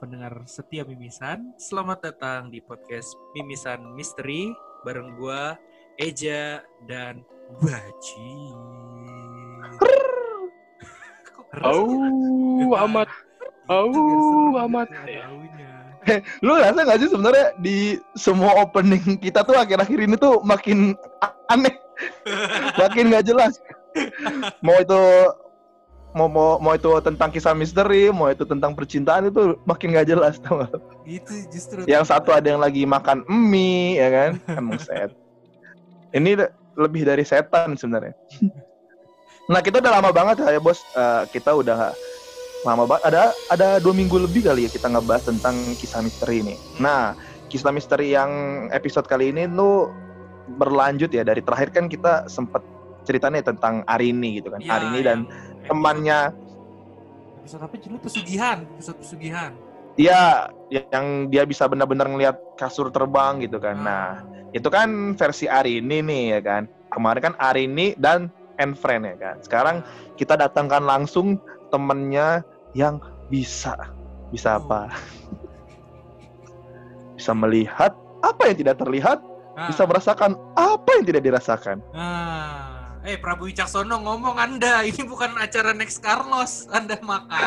pendengar setia Mimisan. Selamat datang di podcast Mimisan Misteri bareng gua Eja dan Baji. Oh, amat. Oh, amat. Lu rasa gak sih sebenarnya di semua opening kita tuh akhir-akhir ini tuh makin aneh, makin gak jelas. Mau itu mau mau mau itu tentang kisah misteri, mau itu tentang percintaan itu makin gak jelas tau gak? Itu justru Yang satu ada yang lagi makan mie ya kan, emang set. Ini lebih dari setan sebenarnya. Nah kita udah lama banget ya bos, Eh, kita udah lama banget. Ada ada dua minggu lebih kali ya kita ngebahas tentang kisah misteri ini. Nah kisah misteri yang episode kali ini tuh berlanjut ya dari terakhir kan kita sempat ceritanya tentang Arini gitu kan, Ya, Arini dan yang- temannya Episode apa judul pesugihan, episode pesugihan. Iya, yang dia bisa benar-benar ngelihat kasur terbang gitu kan. Nah, itu kan versi Arini nih ya kan. Kemarin kan Arini dan and friend ya kan. Sekarang kita datangkan langsung temennya yang bisa bisa apa? bisa melihat apa yang tidak terlihat, Ah, bisa merasakan apa yang tidak dirasakan. ah. Eh Prabu Wicaksono ngomong Anda, ini bukan acara Next Carlos, Anda makan.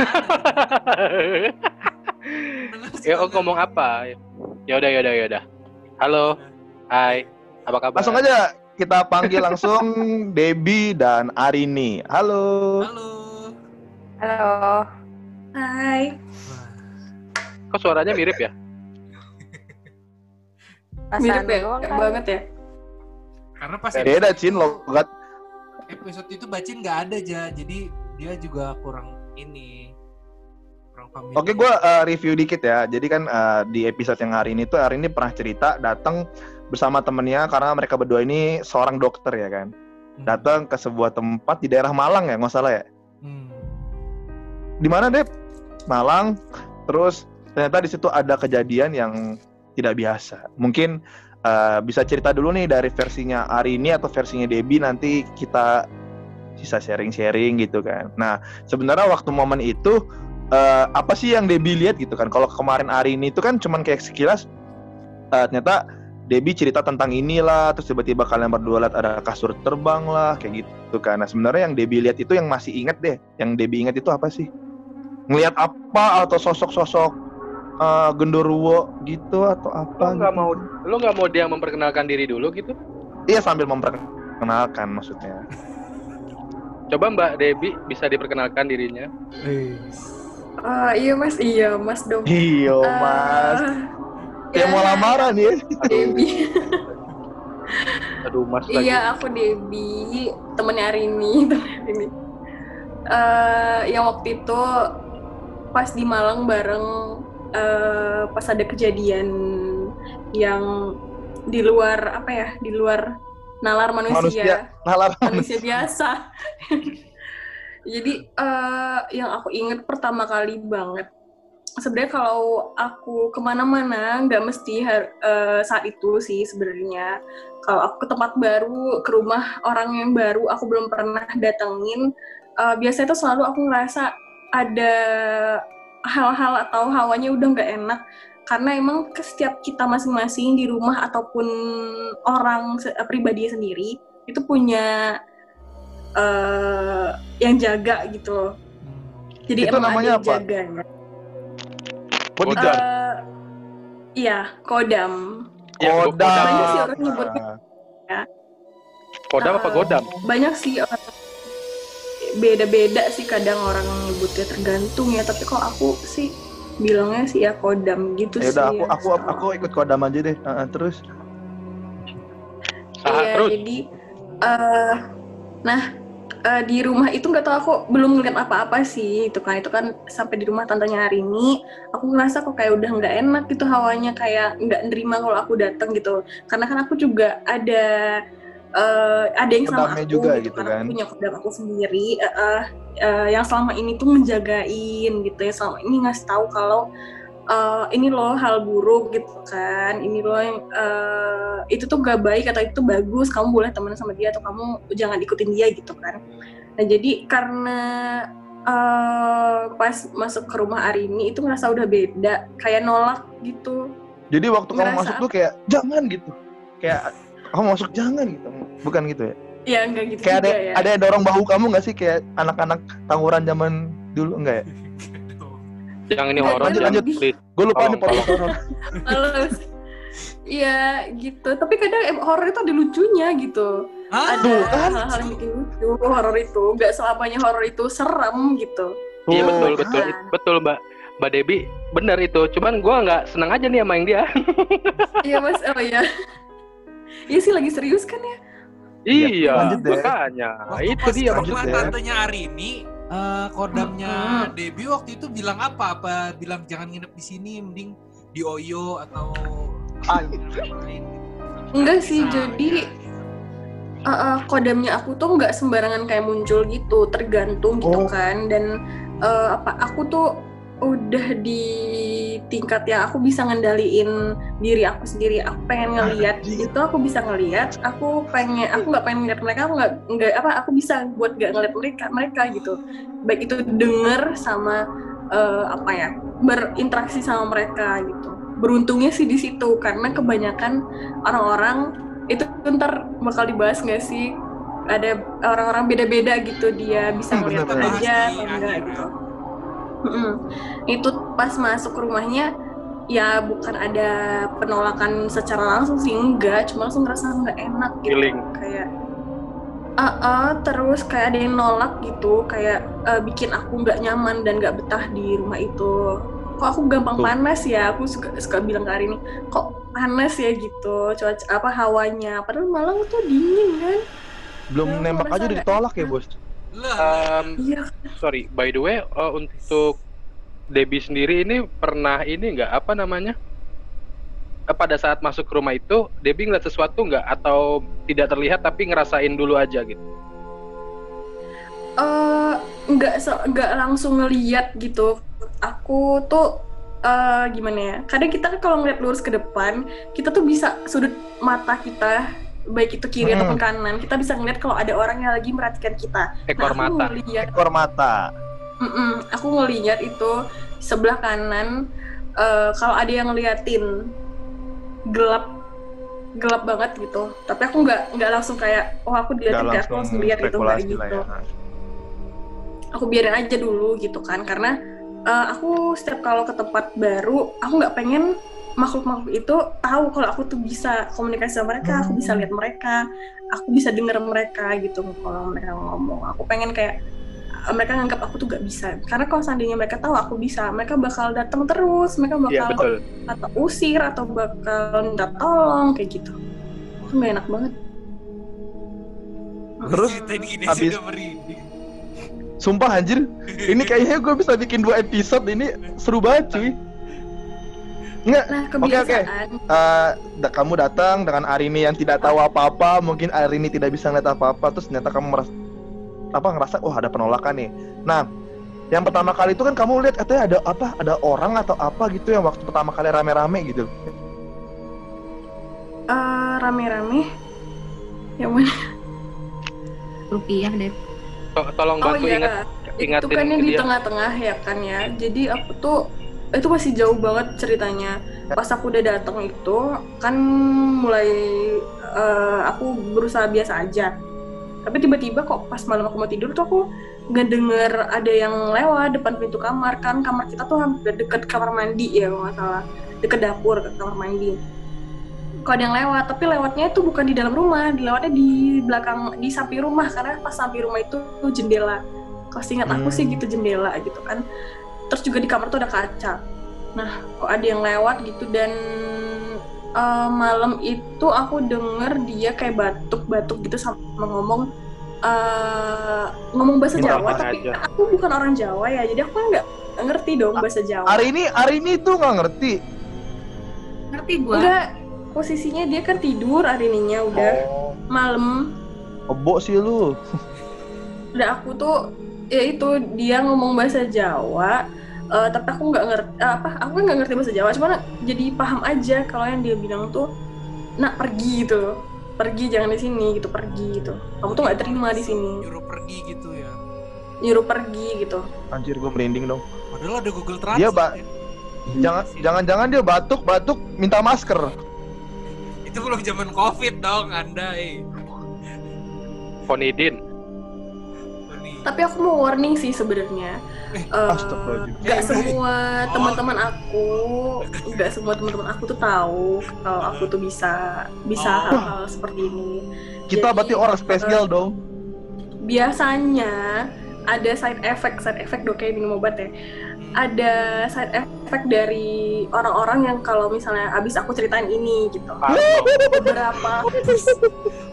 ya, oh, ngomong apa? Ya udah, ya udah, ya udah. Halo, hai, apa kabar? Langsung aja kita panggil langsung Debbie dan Arini. Halo. Halo. Halo. Hai. Kok suaranya mirip ya? Mirip ya? doang kan? banget ya? Karena pas Beda Cin logat episode itu Bacin nggak ada aja, jadi dia juga kurang ini kurang familiar. Oke, gue uh, review dikit ya. Jadi kan uh, di episode yang hari ini tuh hari ini pernah cerita datang bersama temennya karena mereka berdua ini seorang dokter ya kan. Hmm. Datang ke sebuah tempat di daerah Malang ya, nggak salah ya. Hmm. Di mana deh? Malang. Terus ternyata di situ ada kejadian yang tidak biasa. Mungkin uh, bisa cerita dulu nih dari versinya hari ini atau versinya Debbie nanti kita bisa sharing-sharing gitu kan. Nah sebenarnya waktu momen itu eh, apa sih yang Debbie lihat gitu kan? Kalau kemarin hari ini itu kan cuman kayak sekilas eh, ternyata Debbie cerita tentang inilah, terus tiba-tiba kalian berdua lihat ada kasur terbang lah, kayak gitu kan. Nah sebenarnya yang Debbie lihat itu yang masih inget deh, yang Debbie inget itu apa sih? Ngelihat apa atau sosok-sosok eh, genderuwo gitu atau apa? Lo nggak gitu? mau, lo nggak mau dia memperkenalkan diri dulu gitu? Iya sambil memperkenalkan maksudnya. Coba Mbak Debbie bisa diperkenalkan dirinya. Eh, Ah, iya mas, iya mas dong. Iya mas, Eh, kayak mau ya, lamaran ya. Debbie. Aduh, Mas lagi. iya, aku Debbie, temennya Arini. temennya Arini. Eh, yang waktu itu pas di Malang bareng eh, pas ada kejadian yang di luar apa ya, di luar nalar manusia. Manusia. Nalar manusia biasa. Jadi eh, yang aku inget pertama kali banget, sebenarnya kalau aku ke mana-mana nggak mesti eh, saat itu sih sebenarnya. Kalau aku ke tempat baru, ke rumah orang yang baru aku belum pernah datengin, eh, biasanya tuh selalu aku ngerasa ada hal-hal atau hawanya udah nggak enak karena emang ke setiap kita masing-masing di rumah ataupun orang eh, pribadi sendiri itu punya eh yang jaga gitu loh. hmm. Jadi Itu emang namanya ada yang apa? jaga ya. Bodyguard. Eh, iya, kodam. Ya, Kodam. Banyak sih orang nyebutnya. Kodam apa Eh, godam? Banyak sih orang beda-beda sih kadang orang nyebutnya tergantung ya, tapi kalau aku sih bilangnya sih ya kodam gitu Ya sih. udah aku ya. aku aku ikut kodam aja deh. Heeh, terus Iya, terus. jadi eh nah eh, di rumah itu nggak tahu aku belum ngeliat apa-apa sih itu kan itu kan sampai di rumah tantenya hari ini aku ngerasa kok kayak udah nggak enak gitu hawanya kayak nggak nerima kalau aku datang gitu karena kan aku juga ada eh, ada yang sama aku juga gitu, gitu kan. aku punya kodam aku sendiri eh, eh, eh, yang selama ini tuh menjagain gitu ya selama ini ngasih tahu kalau eh, ini loh hal buruk gitu kan ini loh yang eh, itu tuh gak baik atau itu bagus kamu boleh temenan sama dia atau kamu jangan ikutin dia gitu kan nah jadi karena eh pas masuk ke rumah Arini itu ngerasa udah beda, kayak nolak gitu. Jadi waktu kamu Ngerasa masuk tuh kayak jangan gitu. Kayak kamu masuk jangan gitu. Bukan gitu ya? Ya enggak gitu Kayak ada juga ya. ada yang dorong bahu kamu nggak sih kayak anak-anak tawuran zaman dulu enggak ya? Yang ini horor lanjut, lanjut. Gue lupa nih podcast horor. Males. Iya gitu. Tapi kadang horor itu ada lucunya gitu. Hah? Ada kan? hal-hal yang bikin lucu horor itu. Nggak selamanya horor itu serem gitu. Iya Tuh, betul kan? betul betul Mbak. Mbak Debi benar itu. Cuman gua nggak senang aja nih sama yang dia. Iya mas, oh iya. Iya sih lagi serius kan ya? iya, lanjut deh. makanya. Waktu itu pas dia deh. tantenya Arini, eh, kodamnya. Debbie waktu itu bilang apa? Apa bilang jangan nginep di sini, mending di Oyo atau Ah. lain? Enggak sih, Nah, jadi ya. uh, uh, kodamnya aku tuh nggak sembarangan kayak muncul gitu, tergantung gitu Oh. kan. Dan uh, apa aku tuh udah di tingkat yang aku bisa ngendaliin diri aku sendiri. Aku pengen ngeliat Anjing. itu aku bisa ngeliat. Aku pengen aku nggak pengen ngeliat mereka. Aku nggak nggak apa aku bisa buat nggak ngeliat mereka mereka gitu. Baik itu denger sama uh, apa ya berinteraksi sama mereka gitu. Beruntungnya sih di situ karena kebanyakan orang-orang itu ntar bakal dibahas nggak sih ada orang-orang beda-beda gitu dia bisa Hmm, ngeliat aja atau enggak gitu Mm-mm. itu pas masuk rumahnya ya bukan ada penolakan secara langsung sih enggak. Cuma langsung ngerasa nggak enak gitu. Feeling. kayak ah ah, terus kayak ada yang nolak gitu. Kayak eh, bikin aku nggak nyaman dan nggak betah di rumah itu. Kok aku gampang Tuh. panas ya? Aku suka suka bilang ke Arini kok panas ya? gitu. Cuaca apa hawanya. Padahal Malang tuh dingin kan? Belum aku nembak aja udah ditolak ya bos. Lah, Um, iya. sorry, by the way, uh, untuk Debbie sendiri ini pernah ini nggak apa namanya? Eh, Pada saat masuk ke rumah itu, Debbie ngeliat sesuatu nggak? Atau tidak terlihat tapi ngerasain dulu aja gitu? eh nggak se- nggak langsung ngeliat gitu. Aku tuh eh gimana ya? Kadang kita kan kalau ngeliat lurus ke depan kita tuh bisa sudut mata kita baik itu kiri Hmm. ataupun kanan kita bisa ngeliat kalau ada orang yang lagi merhatikan kita Ekor aku mata. ngeliat Ekor mata. Mm-mm, aku ngeliat itu sebelah kanan eh, kalau ada yang ngeliatin gelap gelap banget gitu tapi aku nggak nggak langsung kayak oh aku diliatin kayak aku langsung lihat gitu nggak lah gitu ya. aku biarin aja dulu gitu kan karena eh, aku setiap kalau ke tempat baru aku nggak pengen makhluk-makhluk itu tahu kalau aku tuh bisa komunikasi sama mereka aku bisa Hmm. lihat mereka aku bisa dengar mereka gitu kalau mereka ngomong aku pengen kayak mereka nganggap aku tuh gak bisa karena kalau seandainya mereka tahu aku bisa mereka bakal datang terus mereka Iya bakal betul. atau usir atau bakal minta tolong kayak gitu itu gak enak banget Terus, habis-. Sumpah anjir, ini kayaknya gue bisa bikin dua episode ini seru banget cuy. Enggak, nah Oke, oke. kebiasaan eh, da- kamu datang dengan Arini yang tidak tahu apa-apa, mungkin Arini tidak bisa ngeliat apa-apa, terus ternyata kamu merasa apa ngerasa, wah ada penolakan nih. Nah, yang pertama kali itu kan kamu lihat katanya ada apa, ada orang atau apa gitu yang waktu pertama kali rame-rame gitu. Eh, rame-rame yang mana rupiah deh To- Tolong Oh bantu iya, ingat itu ingatin kan yang di tengah-tengah ya kan ya. Jadi aku tuh itu masih jauh banget ceritanya. Pas aku udah datang itu kan mulai eh, aku berusaha biasa aja. Tapi tiba-tiba kok pas malam aku mau tidur tuh aku nggak denger ada yang lewat depan pintu kamar. Kan kamar kita tuh hampir deket kamar mandi ya kalau nggak salah. Deket dapur ke kamar mandi. Kok ada yang lewat tapi lewatnya itu bukan di dalam rumah. Dilewatnya di belakang di samping rumah. Karena pas samping rumah itu jendela. Kalau ingat aku sih Hmm. gitu jendela gitu kan terus juga di kamar tuh ada kaca nah kok ada yang lewat gitu dan eh, malam itu aku denger dia kayak batuk-batuk gitu sama ngomong eh, ngomong bahasa Minta Jawa tapi aja. aku bukan orang Jawa ya jadi aku nggak ngerti dong bahasa Jawa Arini, Arini tuh nggak ngerti. ngerti gua enggak posisinya dia kan tidur Arininya udah Oh, malam kebo sih lu. udah aku tuh ya itu dia ngomong bahasa Jawa eh, tapi aku nggak ngerti apa aku kan nggak ngerti bahasa Jawa cuma jadi paham aja kalau yang dia bilang tuh nak pergi gitu loh pergi jangan di sini gitu pergi gitu kamu tuh nggak terima di sini Nyuruh pergi gitu ya. nyuruh pergi gitu Anjir gue merinding dong. Padahal ada Google Translate. Dia, Pak. ya. Jangan jangan-jangan dia batuk-batuk minta masker. Itu belum zaman Covid dong, Anda, eh. Fonidin. Tapi aku mau warning sih sebenarnya Eh, Eh, astagfirullahaladzim. nggak Eh, semua oh. teman-teman aku nggak semua teman-teman aku tuh tahu kalau aku tuh bisa bisa Oh. hal-hal seperti ini Kita Jadi, berarti orang spesial dong. biasanya ada side effect side effect dong kayak minum obat ya ada side effect dari orang-orang yang kalau misalnya abis aku ceritain ini gitu Parno. beberapa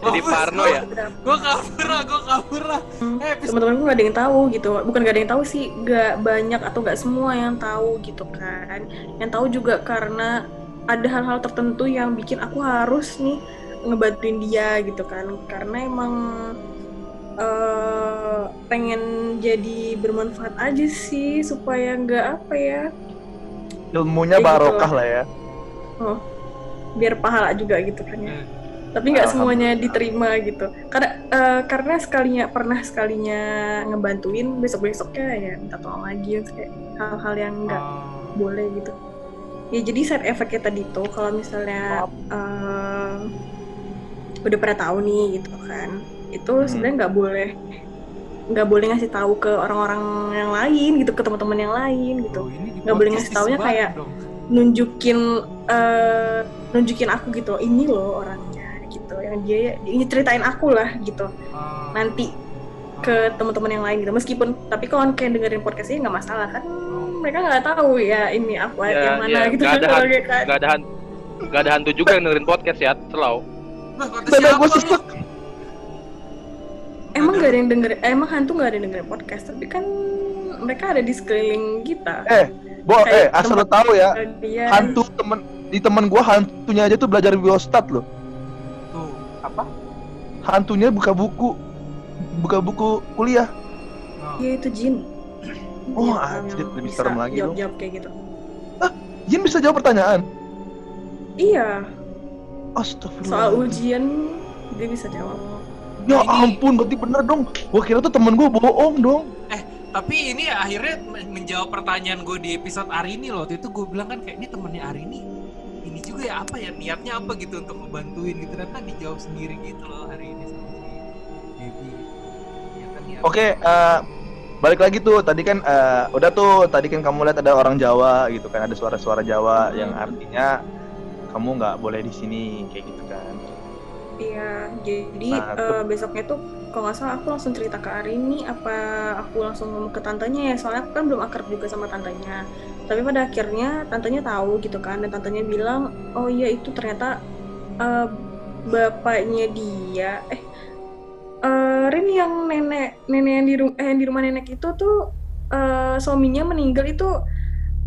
Jadi Parno ya. Gue kabur lah, gue kabur lah. Eh, episode teman-temanku gak ada yang tahu gitu bukan gak ada yang tahu sih gak banyak atau gak semua yang tahu gitu kan yang tahu juga karena ada hal-hal tertentu yang bikin aku harus nih ngebantuin dia gitu kan karena emang eh, pengen jadi bermanfaat aja sih supaya nggak apa ya. Ilmunya gitu barokah lah. ya. biar pahala juga gitu kan ya. Eh. tapi nggak semuanya diterima gitu. Karena eh, karena sekalinya pernah sekalinya ngebantuin besok besoknya ya minta tolong lagi kayak hal-hal yang nggak Oh. boleh gitu. Ya jadi side effectnya tadi tuh kalau misalnya eh, udah pada tahu nih gitu kan itu Hmm. sebenarnya nggak boleh nggak boleh ngasih tahu ke orang-orang yang lain gitu ke teman-teman yang lain gitu Oh, ini Nggak boleh podcast ngasih taunya kayak- dong. nunjukin eh, nunjukin aku gitu ini loh orangnya gitu yang dia ini ceritain aku lah gitu Ah. nanti ke teman-teman yang lain gitu meskipun tapi kalau kayak dengerin podcastnya nggak masalah kan mereka nggak tahu ya ini aku Ya, yang mana ya, gitu nggak kan ada kan. Gak ada hantu, gak ada hantu juga yang dengerin podcast ya, selalu. Kata siapa lu? Emang nggak ada yang denger eh, emang hantu nggak ada yang dengerin podcast tapi kan mereka ada di sekeliling kita Eh, Bo, eh Kayak asal lo tahu ya, dia hantu temen di temen gua hantunya aja tuh belajar biostat loh. Tuh. Apa? Hantunya buka buku, buka buku kuliah. Oh. ya itu jin Oh, Jin anjir, lebih bisa serem lagi dong. jawab-jawab kayak gitu Jin bisa jawab pertanyaan. iya Astagfirullah. soal ujian dia bisa jawab Ya Ini- ampun, berarti bener dong. Gua kira tuh temen gua bohong dong. Tapi ini akhirnya men- menjawab pertanyaan gue di episode Arini loh. Waktu itu gue bilang kan kayak ini temennya Arini. Ini juga ya apa ya niatnya apa gitu untuk ngebantuin gitu. Ternyata dijawab sendiri gitu loh hari ini sama si Baby. Ya kan niat. Oke, eh, balik lagi tuh. Tadi kan eh, udah tuh. Tadi kan kamu lihat ada orang Jawa gitu kan, ada suara-suara Jawa yang artinya kamu nggak boleh di sini kayak gitu kan. Iya, jadi Nah, eh, besoknya tuh kalau nggak salah aku langsung cerita ke Arini apa aku langsung ngomong ke tantenya ya soalnya aku kan belum akrab juga sama tantenya. Tapi pada akhirnya tantenya tahu gitu kan dan tantenya bilang oh iya itu ternyata eh, bapaknya dia. Eh eh, Rin yang nenek nenek yang di ru- eh, yang di rumah nenek itu tuh eh, suaminya meninggal itu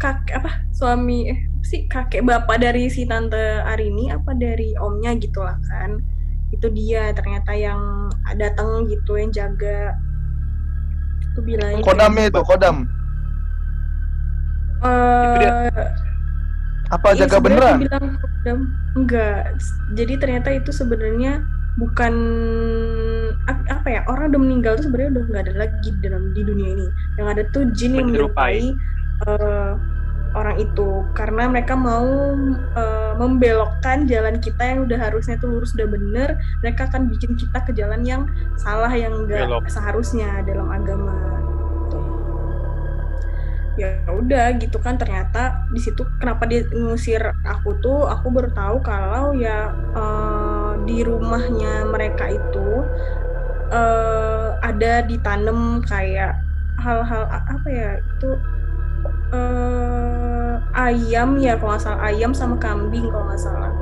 kakek apa suami eh sih kakek bapak dari si tante Arini apa dari omnya gitu lah kan itu dia ternyata yang datang gitu yang jaga itu bilang Kodamnya itu, kodam. Itu dia. Apa Iya, jaga beneran? dia bilang kodam enggak jadi ternyata itu sebenarnya bukan ap- apa ya orang udah meninggal tuh sebenarnya udah nggak ada lagi di dalam di dunia ini yang ada tuh jin yang Menyerupai. menyerupai eh, orang itu. Karena mereka mau eh, membelokkan jalan kita yang udah harusnya tuh lurus udah bener mereka akan bikin kita ke jalan yang salah yang enggak Belok. seharusnya dalam agama. Ya udah gitu kan. Ternyata di situ kenapa dia ngusir aku tuh aku baru tahu kalau ya eh, di rumahnya mereka itu eh, ada ditanam kayak hal-hal apa ya itu eh, ayam ya kalau nggak salah ayam sama kambing kalau nggak salah.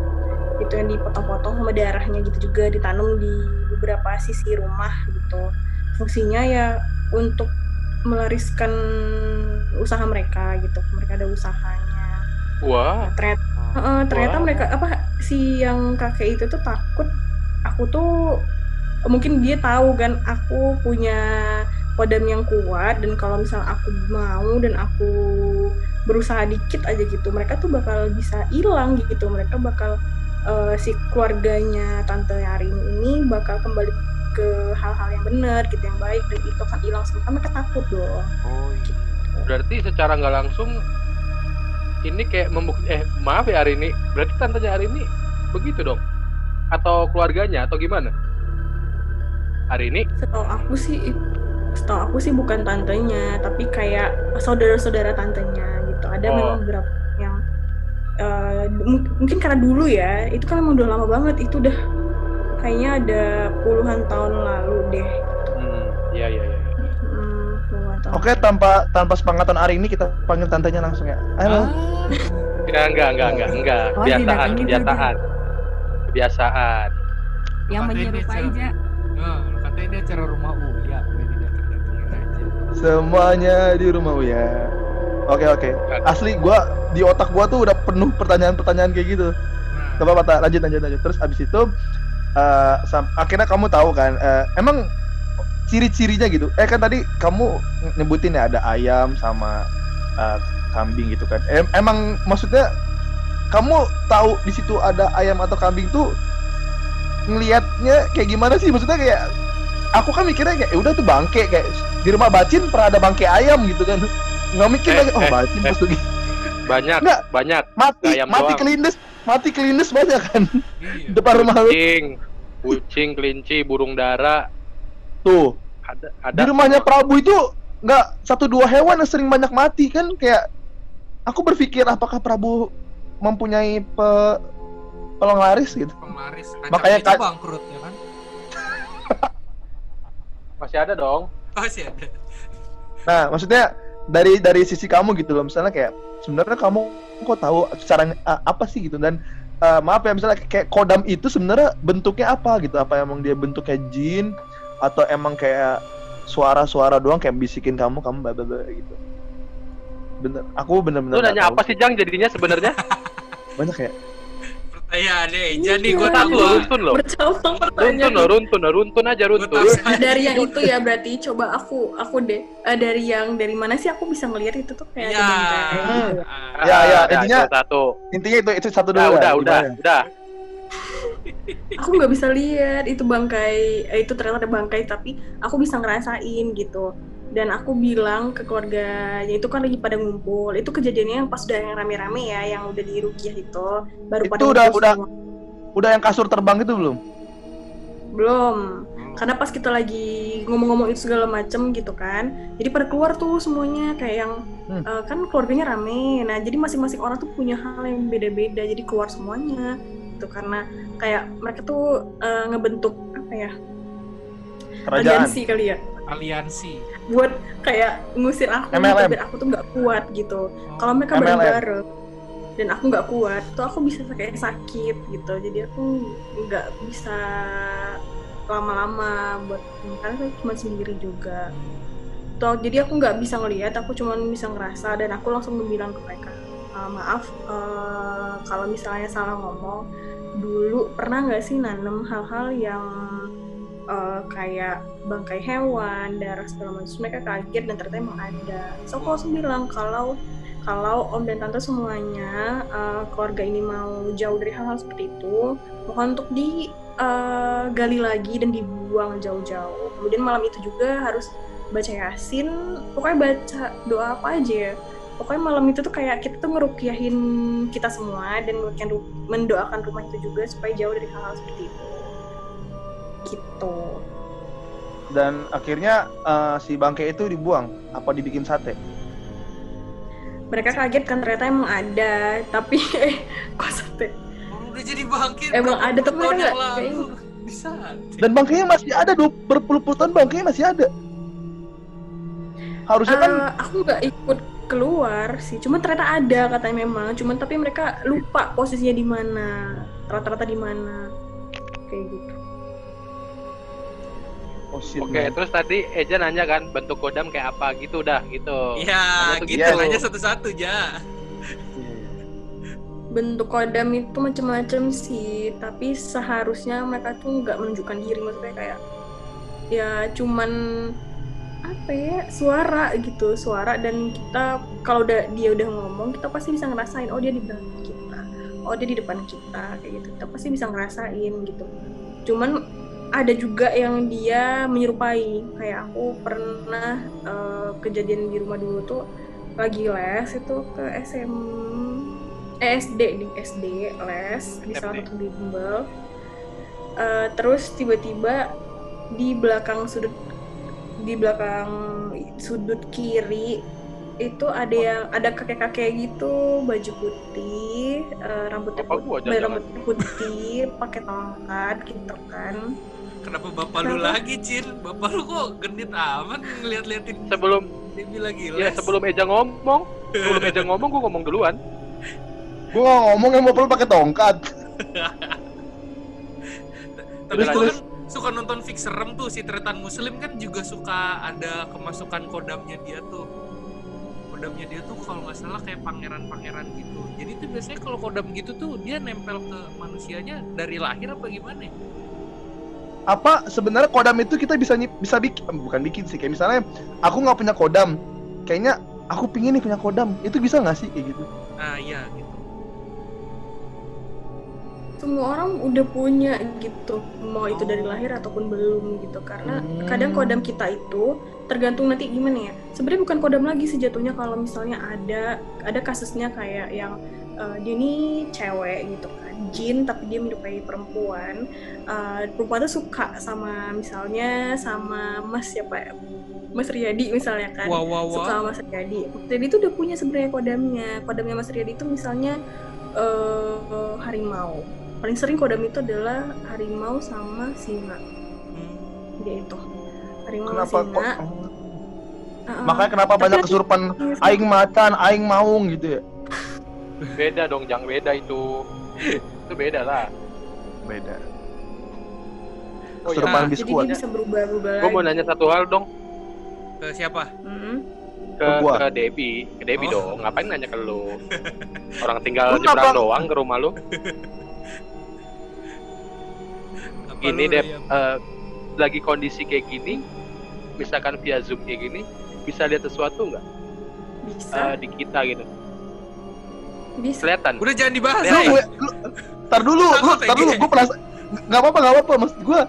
Itu yang dipotong-potong sama darahnya gitu juga ditanam di beberapa sisi rumah gitu. Fungsinya ya untuk melariskan usaha mereka gitu. Mereka ada usahanya. Wah, ternyata Heeh, ternyata Wah. mereka apa si yang kakek itu tuh takut. Aku tuh mungkin dia tahu kan aku punya kodam yang kuat dan kalau misalnya aku mau dan aku berusaha dikit aja gitu mereka tuh bakal bisa hilang gitu. Mereka bakal eh, si keluarganya tante Yarin ini bakal kembali ke hal-hal yang benar gitu yang baik dan itu akan hilang semua. Kan mereka takut dong. Oh iya. Berarti secara nggak langsung ini kayak membukti eh maaf ya hari ini berarti tantenya hari ini begitu dong? Atau keluarganya atau gimana? Hari ini? Setahu aku sih setahu aku sih bukan tantenya tapi kayak saudara-saudara tantenya gitu. Ada Oh. memang beberapa yang eh, mung- mungkin karena dulu ya itu kan emang udah lama banget. Itu udah kayaknya ada puluhan tahun lalu deh. Hmm iya iya iya. Hmm, puluhan tahun. Oke, tanpa tanpa sepengetahuan hari ini kita panggil tantenya langsung ya. Halo. Ah, enggak enggak enggak enggak enggak. Oh, kebiasaan didatengin kebiasaan. Kebiasaan. Yang menyerupai aja. oh, katanya dia acara rumah Uya. Semuanya di rumah ya. Oke oke. Asli gua di otak gua tuh udah penuh pertanyaan-pertanyaan kayak gitu. Coba Pata, lanjut lanjut lanjut. Terus abis itu eh, sam- akhirnya kamu tahu kan eh, emang ciri-cirinya gitu. Eh kan tadi kamu nyebutin ya ada ayam sama eh, kambing gitu kan. Em- emang maksudnya kamu tahu di situ ada ayam atau kambing tuh ngelihatnya kayak gimana sih? Maksudnya kayak aku kan mikirnya kayak "Ya udah tuh bangke kayak di rumah bacin pernah ada bangke ayam gitu kan. Nggak mikir Eh, lagi, oh eh, bacin eh. lagi banyak Enggak. banyak mati ayam mati doang. kelindes mati kelindes banyak kan iya. depan rumah lu kucing kucing kelinci burung dara tuh ada di ada rumahnya Prabu itu nggak satu dua hewan yang sering banyak mati kan kayak aku berpikir apakah Prabu mempunyai pe penglaris gitu penglaris. Makanya itu ka- bangkrut ya kan? Masih ada dong. Oh sih ada. nah maksudnya dari dari sisi kamu gitu loh. Misalnya kayak sebenarnya kamu kok tahu secara uh, apa sih gitu? Dan uh, maaf ya misalnya kayak kodam itu sebenarnya bentuknya apa gitu? Apa emang dia bentuknya jin? Atau emang kayak suara-suara doang kayak bisikin kamu kamu bla bla bla gitu? Bener aku bener-bener lu nanya tahu apa sih. Jang jadinya sebenarnya? Banyak ya Pertanyaannya Eja nih Iya. gue runtun tahu. runtun lo bercabang runtun pertanyaan runtun lo runtun aja Gua runtun. tahu. dari yang itu ya berarti coba aku aku deh. Eh, dari yang dari mana sih aku bisa ngelihat itu tuh kayak Iya. Ah, Ya, ya, Ada, intinya- itu satu. intinya itu itu satu dulu udah udah udah. Aku nggak bisa lihat itu bangkai eh, itu ternyata ada bangkai tapi aku bisa ngerasain gitu dan aku bilang ke keluarganya itu kan lagi pada ngumpul. Itu kejadiannya yang pas udah yang rame-rame ya yang udah di Rukiah itu. Baru Itu pada udah- ngumpul udah- semua. udah yang kasur terbang itu belum? Belum. Karena pas kita lagi ngomong-ngomong itu segala macem gitu kan jadi pada keluar tuh semuanya kayak yang Hmm. eh, kan keluarganya rame. Nah jadi masing-masing orang tuh punya hal yang beda-beda jadi keluar semuanya gitu. Karena kayak mereka tuh eh, ngebentuk apa ya kerajaan. aliansi kali ya. Aliansi. Buat kayak ngusir aku MLM. biar aku tuh nggak kuat gitu kalau mereka MLM. bareng-bareng dan aku nggak kuat tuh aku bisa kayak sakit gitu jadi aku nggak bisa lama-lama buat karena saya cuma sendiri juga tuh jadi aku nggak bisa ngelihat aku cuma bisa ngerasa dan aku langsung bilang ke mereka "Ah, maaf eh, kalau misalnya salah ngomong dulu pernah nggak sih nanem hal-hal yang eh, kayak bangkai hewan darah segala macam. Mereka kaget dan ternyata emang ada. So langsung bilang kalau kalau om dan tante semuanya eh, keluarga ini mau jauh dari hal-hal seperti itu mohon untuk digali lagi dan dibuang jauh-jauh. Kemudian malam itu juga harus baca yasin. Pokoknya baca doa apa aja ya. Pokoknya malam itu tuh kayak kita tuh ngerukiahin kita semua dan mendoakan rumah itu juga supaya jauh dari hal-hal seperti itu gitu. Dan akhirnya eh, si bangke itu dibuang. Apa dibikin sate? Mereka kaget kan ternyata emang ada tapi eh kok sate? Udah jadi bangkit. Emang ada, tapi mereka yang nggak- dan bangkainya masih ada dua berpuluh-puluh tahun bangkainya masih ada. Harusnya kan Eh, aku nggak ikut keluar sih cuma ternyata ada katanya memang. Cuman tapi mereka lupa posisinya di mana rata-rata di mana. Kayak gitu oh oke man. terus tadi Eja nanya kan bentuk kodam kayak apa? Gitu udah gitu. Iya, gitu. Gitu. aja satu-satu ja. bentuk kodam itu macam-macam sih tapi seharusnya mereka tuh nggak menunjukkan diri. Maksudnya kayak ya cuman apa ya suara gitu suara. Dan kita kalau udah dia udah ngomong kita pasti bisa ngerasain oh dia di belakang kita. Oh dia di depan kita kayak gitu. Kita pasti bisa ngerasain gitu. Cuman ada juga yang dia menyerupai. Kayak aku pernah eh, kejadian di rumah dulu tuh lagi les itu ke SM eh, SD di SD les di salah satu bimbel Eh, terus tiba-tiba di belakang sudut di belakang sudut kiri itu ada yang ada kakek-kakek gitu baju putih eh, rambutnya putih jangan-jangan. rambutnya putih pakai tongkat gitu kan Kenapa bapak lu lagi, Cin? Bapak lu kok genit amat ngeliat-liatin Sebelum Debbie lagi les. ya sebelum Eja ngomong, sebelum Eja ngomong gue ngomong duluan. Gue ngomong yang mau perlu pakai tongkat. Tapi kan suka nonton fix serem tuh si Tretan Muslim kan juga suka ada kemasukan kodamnya dia tuh. Kodamnya dia tuh kalau nggak salah kayak pangeran-pangeran gitu. Jadi tuh biasanya kalau kodam gitu tuh dia nempel ke manusianya dari lahir apa gimana? ya? Apa sebenarnya kodam itu kita bisa bisa bikin bukan bikin sih kayak misalnya aku nggak punya kodam, kayaknya aku pingin nih punya kodam, itu bisa nggak sih kayak gitu? Nah iya gitu. semua orang udah punya gitu mau itu dari lahir ataupun belum gitu karena Hmm. kadang kodam kita itu tergantung nanti gimana ya sebenarnya bukan kodam lagi sih jatuhnya kalau misalnya ada ada kasusnya kayak yang eh, dia ini cewek gitu kan jin tapi dia menyerupai perempuan Eh, perempuan tuh suka sama misalnya sama mas siapa ya Mas Riyadi misalnya kan Wah wah suka wah. sama Mas Riyadi. Mas Riyadi itu udah punya sebenarnya kodamnya. Kodamnya Mas Riyadi itu misalnya eh, harimau. Paling sering kodam itu adalah harimau sama singa. Hmm. Dia itu. Harimau Kenapa sama kok? singa. Heeh. Makanya kenapa banyak kesurupan aing macan, aing maung gitu ya? Beda dong, jangan beda itu. Itu beda lah. Beda. Oh, Kesurupan Nah, Jadi biskuit. dia bisa berubah-ubah. Gue mau nanya satu hal dong Ke siapa? Mm. ke, Ke gua. ke Debbie, ke Debbie Oh. dong. Ngapain nanya ke lu? Orang tinggal nyebrang doang ke rumah lu. Apa lu, deh, eh, lagi kondisi kayak gini, misalkan via zoom kayak gini, bisa lihat sesuatu nggak Bisa. eh, di kita gitu? Bisa. Kelihatan. Udah jangan dibahas Lu, ya. gue, lu, tar dulu, lu, tar dulu, gue penasaran. Gak apa-apa, gak apa-apa, maksud gue,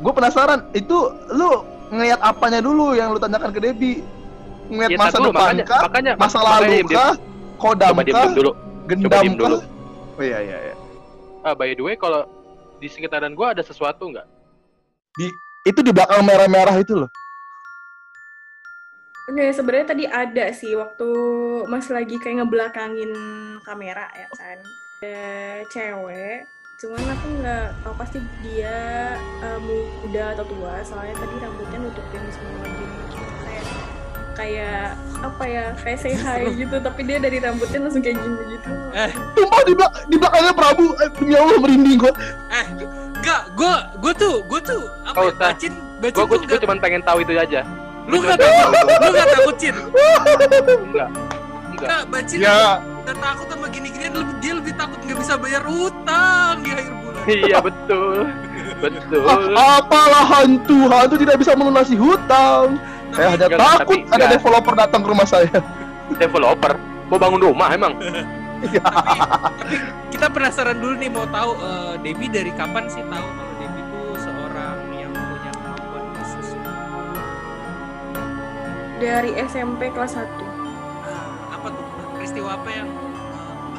gue penasaran. Itu lu ngeliat apanya dulu yang lu tanyakan ke Debbie? Ngeliat Ya, masa dulu, depan makanya, kah? makanya Masa makanya lalu diem. kah? Kodam Coba kah? dulu. Gendam diem dulu. kah? Oh iya, iya, iya. Ah, by the way, kalau di sekitaran gua ada sesuatu nggak? Itu di belakang merah-merah itu loh. Oke, sebenarnya tadi ada sih waktu Mas lagi kayak ngebelakangin kamera ya kan. Ada cewek, cuman aku nggak tahu pasti dia eh, muda atau tua, soalnya tadi rambutnya nutupin semua gini gitu kayak kayak apa ya kayak say hi gitu tapi dia dari rambutnya langsung kayak gini gitu Eh, Sumpah di, belak- di belakangnya Prabu, eh, demi Allah merinding gue. eh, enggak, gue, gue tuh, gue tuh, apa Oh, ya, bacin, bacin Gua, gua, tuh gua enggak, cuma pengen tahu itu aja. Lu nggak takut, lu nggak takut, Cin, Enggak. Enggak. enggak, bacin, Ya, udah takut sama gini-ginian, lebih, dia lebih takut nggak bisa bayar utang di akhir bulan. Iya betul. Betul. ah, apalah hantu, hantu tidak bisa melunasi hutang. Saya hanya Enggak, takut tapi ada enggak. developer datang ke rumah saya. Developer mau bangun rumah emang. tapi, tapi kita penasaran dulu nih mau tahu eh, Debbie dari kapan sih tahu dari SMP kelas 1 Ah, apa tuh? Peristiwa apa yang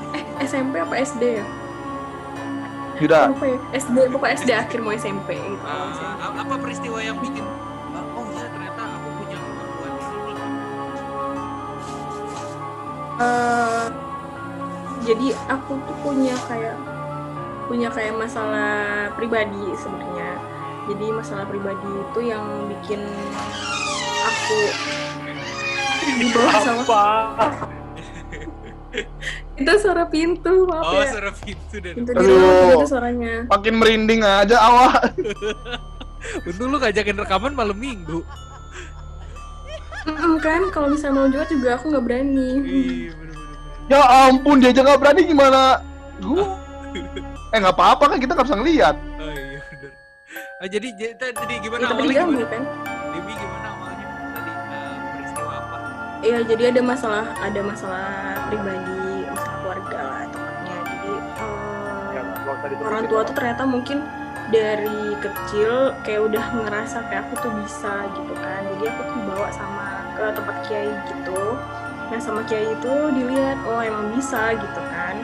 eh SMP apa SD ya? Lupa ya. SD pokoknya SD akhir mau SMP gitu. SMP. a- apa peristiwa yang bikin eh, oh iya ternyata aku punya kemampuan Eh, jadi aku tuh punya kayak punya kayak masalah pribadi sebenarnya. Jadi masalah pribadi itu yang bikin aku di bawah sama Apa? itu suara pintu maaf oh ya. suara pintu dan pintu di rumah itu suaranya. Makin merinding aja awak. untung lu ngajakin rekaman malam minggu. Mm, kan kalau misalnya mau jual juga aku nggak berani. Iya bener-bener. Ya ampun, dia aja nggak berani gimana? Gua eh nggak apa-apa kan kita nggak bisa ngeliat. oh iya bener. Ah, jadi jadi, gimana ya, tapi awalnya gimana? kan? Debbie gimana Iya, jadi ada masalah, ada masalah pribadi, masalah keluarga lah tepatnya. Jadi Ya, usah orang tua tuh ternyata mungkin dari kecil kayak udah ngerasa kayak aku tuh bisa gitu kan jadi aku tuh dibawa sama ke tempat kiai gitu nah sama kiai itu dilihat oh emang bisa gitu kan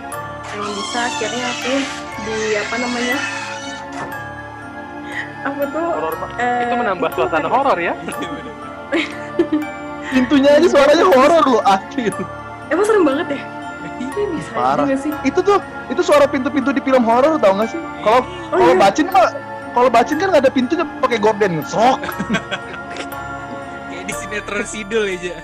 emang bisa akhirnya aku di apa namanya aku tuh Horor Pak. eh, Itu menambah itu suasana horor ya. Iya. Pintunya aja suaranya horor loh, asli. emang serem banget ya ini bisa Parah. sih Itu tuh itu suara pintu-pintu di film horor tau gak sih? Kalau oh kalau iya bacin mah kalau bacin kan nggak ada pintunya pakai gorden sok. kayak di sinetron sidul aja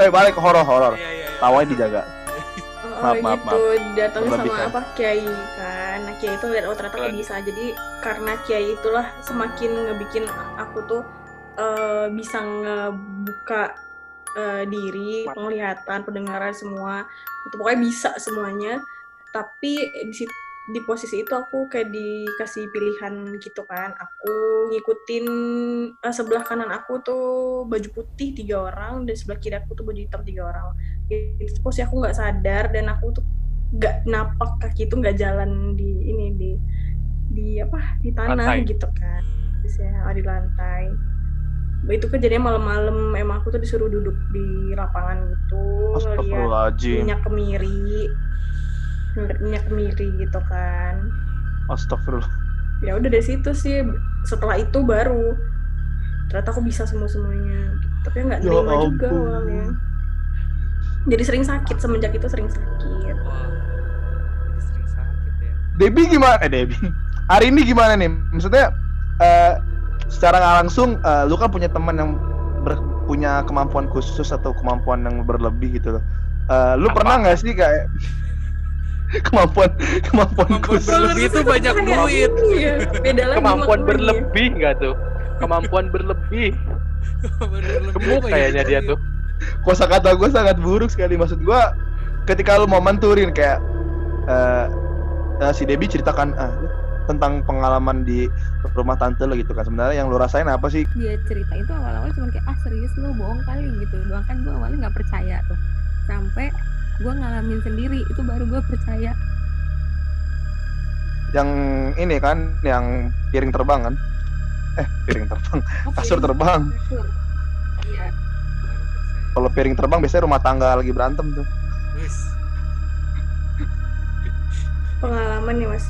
Eh balik ke horor-horor. Iya, iya, iya. Tawanya dijaga. Oh, Maaf, maaf, gitu. Datang sama apa? Kiai kan. Nah kiai itu lihat oh ternyata aku Keren. bisa. Jadi karena kiai itulah semakin ngebikin aku tuh eh, bisa ngebuka eh, diri penglihatan pendengaran semua. Itu pokoknya bisa semuanya. Tapi di di posisi itu aku kayak dikasih pilihan gitu kan. Aku ngikutin eh, sebelah kanan aku tuh baju putih tiga orang dan sebelah kiri aku tuh baju hitam tiga orang itu posisi aku nggak sadar dan aku tuh nggak napak kaki itu nggak jalan di ini di di apa di tanah Lantai. gitu kan biasanya di lantai itu kejadian malam-malam emang aku tuh disuruh duduk di lapangan gitu Astagfirullahaladzim. minyak kemiri minyak kemiri gitu kan Astagfirullah. ya udah dari situ sih setelah itu baru ternyata aku bisa semua semuanya tapi nggak Ya terima juga ampun. awalnya jadi sering sakit semenjak itu sering sakit jadi sering sakit ya. Debbie gimana? Eh Debbie. Hari ini gimana nih? Maksudnya eh, secara nggak langsung eh, lu kan punya teman yang ber- punya kemampuan khusus atau kemampuan yang berlebih gitu loh. Eh, lu Apa? pernah nggak sih kayak kemampuan kemampuan Kemampuan khusus? berlebih itu banyak duit. iya, beda lagi Kemampuan berlebih nggak tuh? Kemampuan berlebih. Berlebih Gemuk kayaknya dia tuh. Kosa kata gue sangat buruk sekali. Maksud gue ketika lu mau menturin kayak eh, eh, si Debbie ceritakan ah, lu tentang pengalaman di rumah tante lo gitu kan. Sebenarnya yang lu rasain apa sih? Dia cerita itu awal-awal cuma kayak ah serius lu bohong kali gitu doang. Kan gue awalnya nggak percaya tuh. Sampai gue ngalamin sendiri itu baru gue percaya. Yang ini kan yang piring terbang kan? Eh piring terbang. Oh, kasur piring terbang. kasur. Iya. Kalau piring terbang biasanya rumah tangga lagi berantem tuh pengalaman ya mas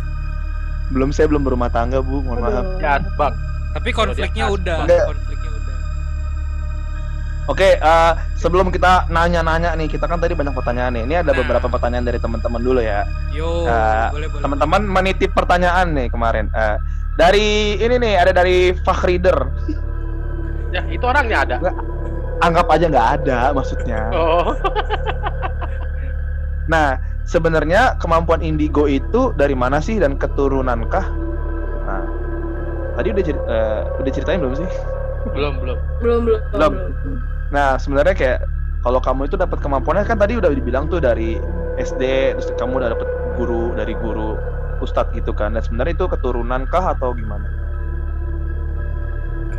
belum saya belum berumah tangga bu mohon maaf Aduh. Ya, Bang. Tapi konfliknya udah, Enggak. konfliknya udah. oke eh, sebelum kita nanya-nanya nih kita kan tadi banyak pertanyaan nih ini ada Nah. beberapa pertanyaan dari teman-teman dulu ya Yo, boleh boleh. teman-teman menitip pertanyaan nih kemarin Eh, dari ini nih ada dari Fakhrider Ya, itu orangnya ada. Anggap aja nggak ada maksudnya Oh. Nah, sebenarnya kemampuan indigo itu dari mana sih dan keturunankah? Nah, tadi udah cer- eh, udah ceritain belum sih? belum, belum. belum belum Belum. Nah, sebenarnya kayak kalau kamu itu dapat kemampuannya kan tadi udah dibilang tuh dari SD, terus kamu udah dapat guru dari guru ustadz gitu kan. Dan sebenarnya itu keturunankah atau gimana?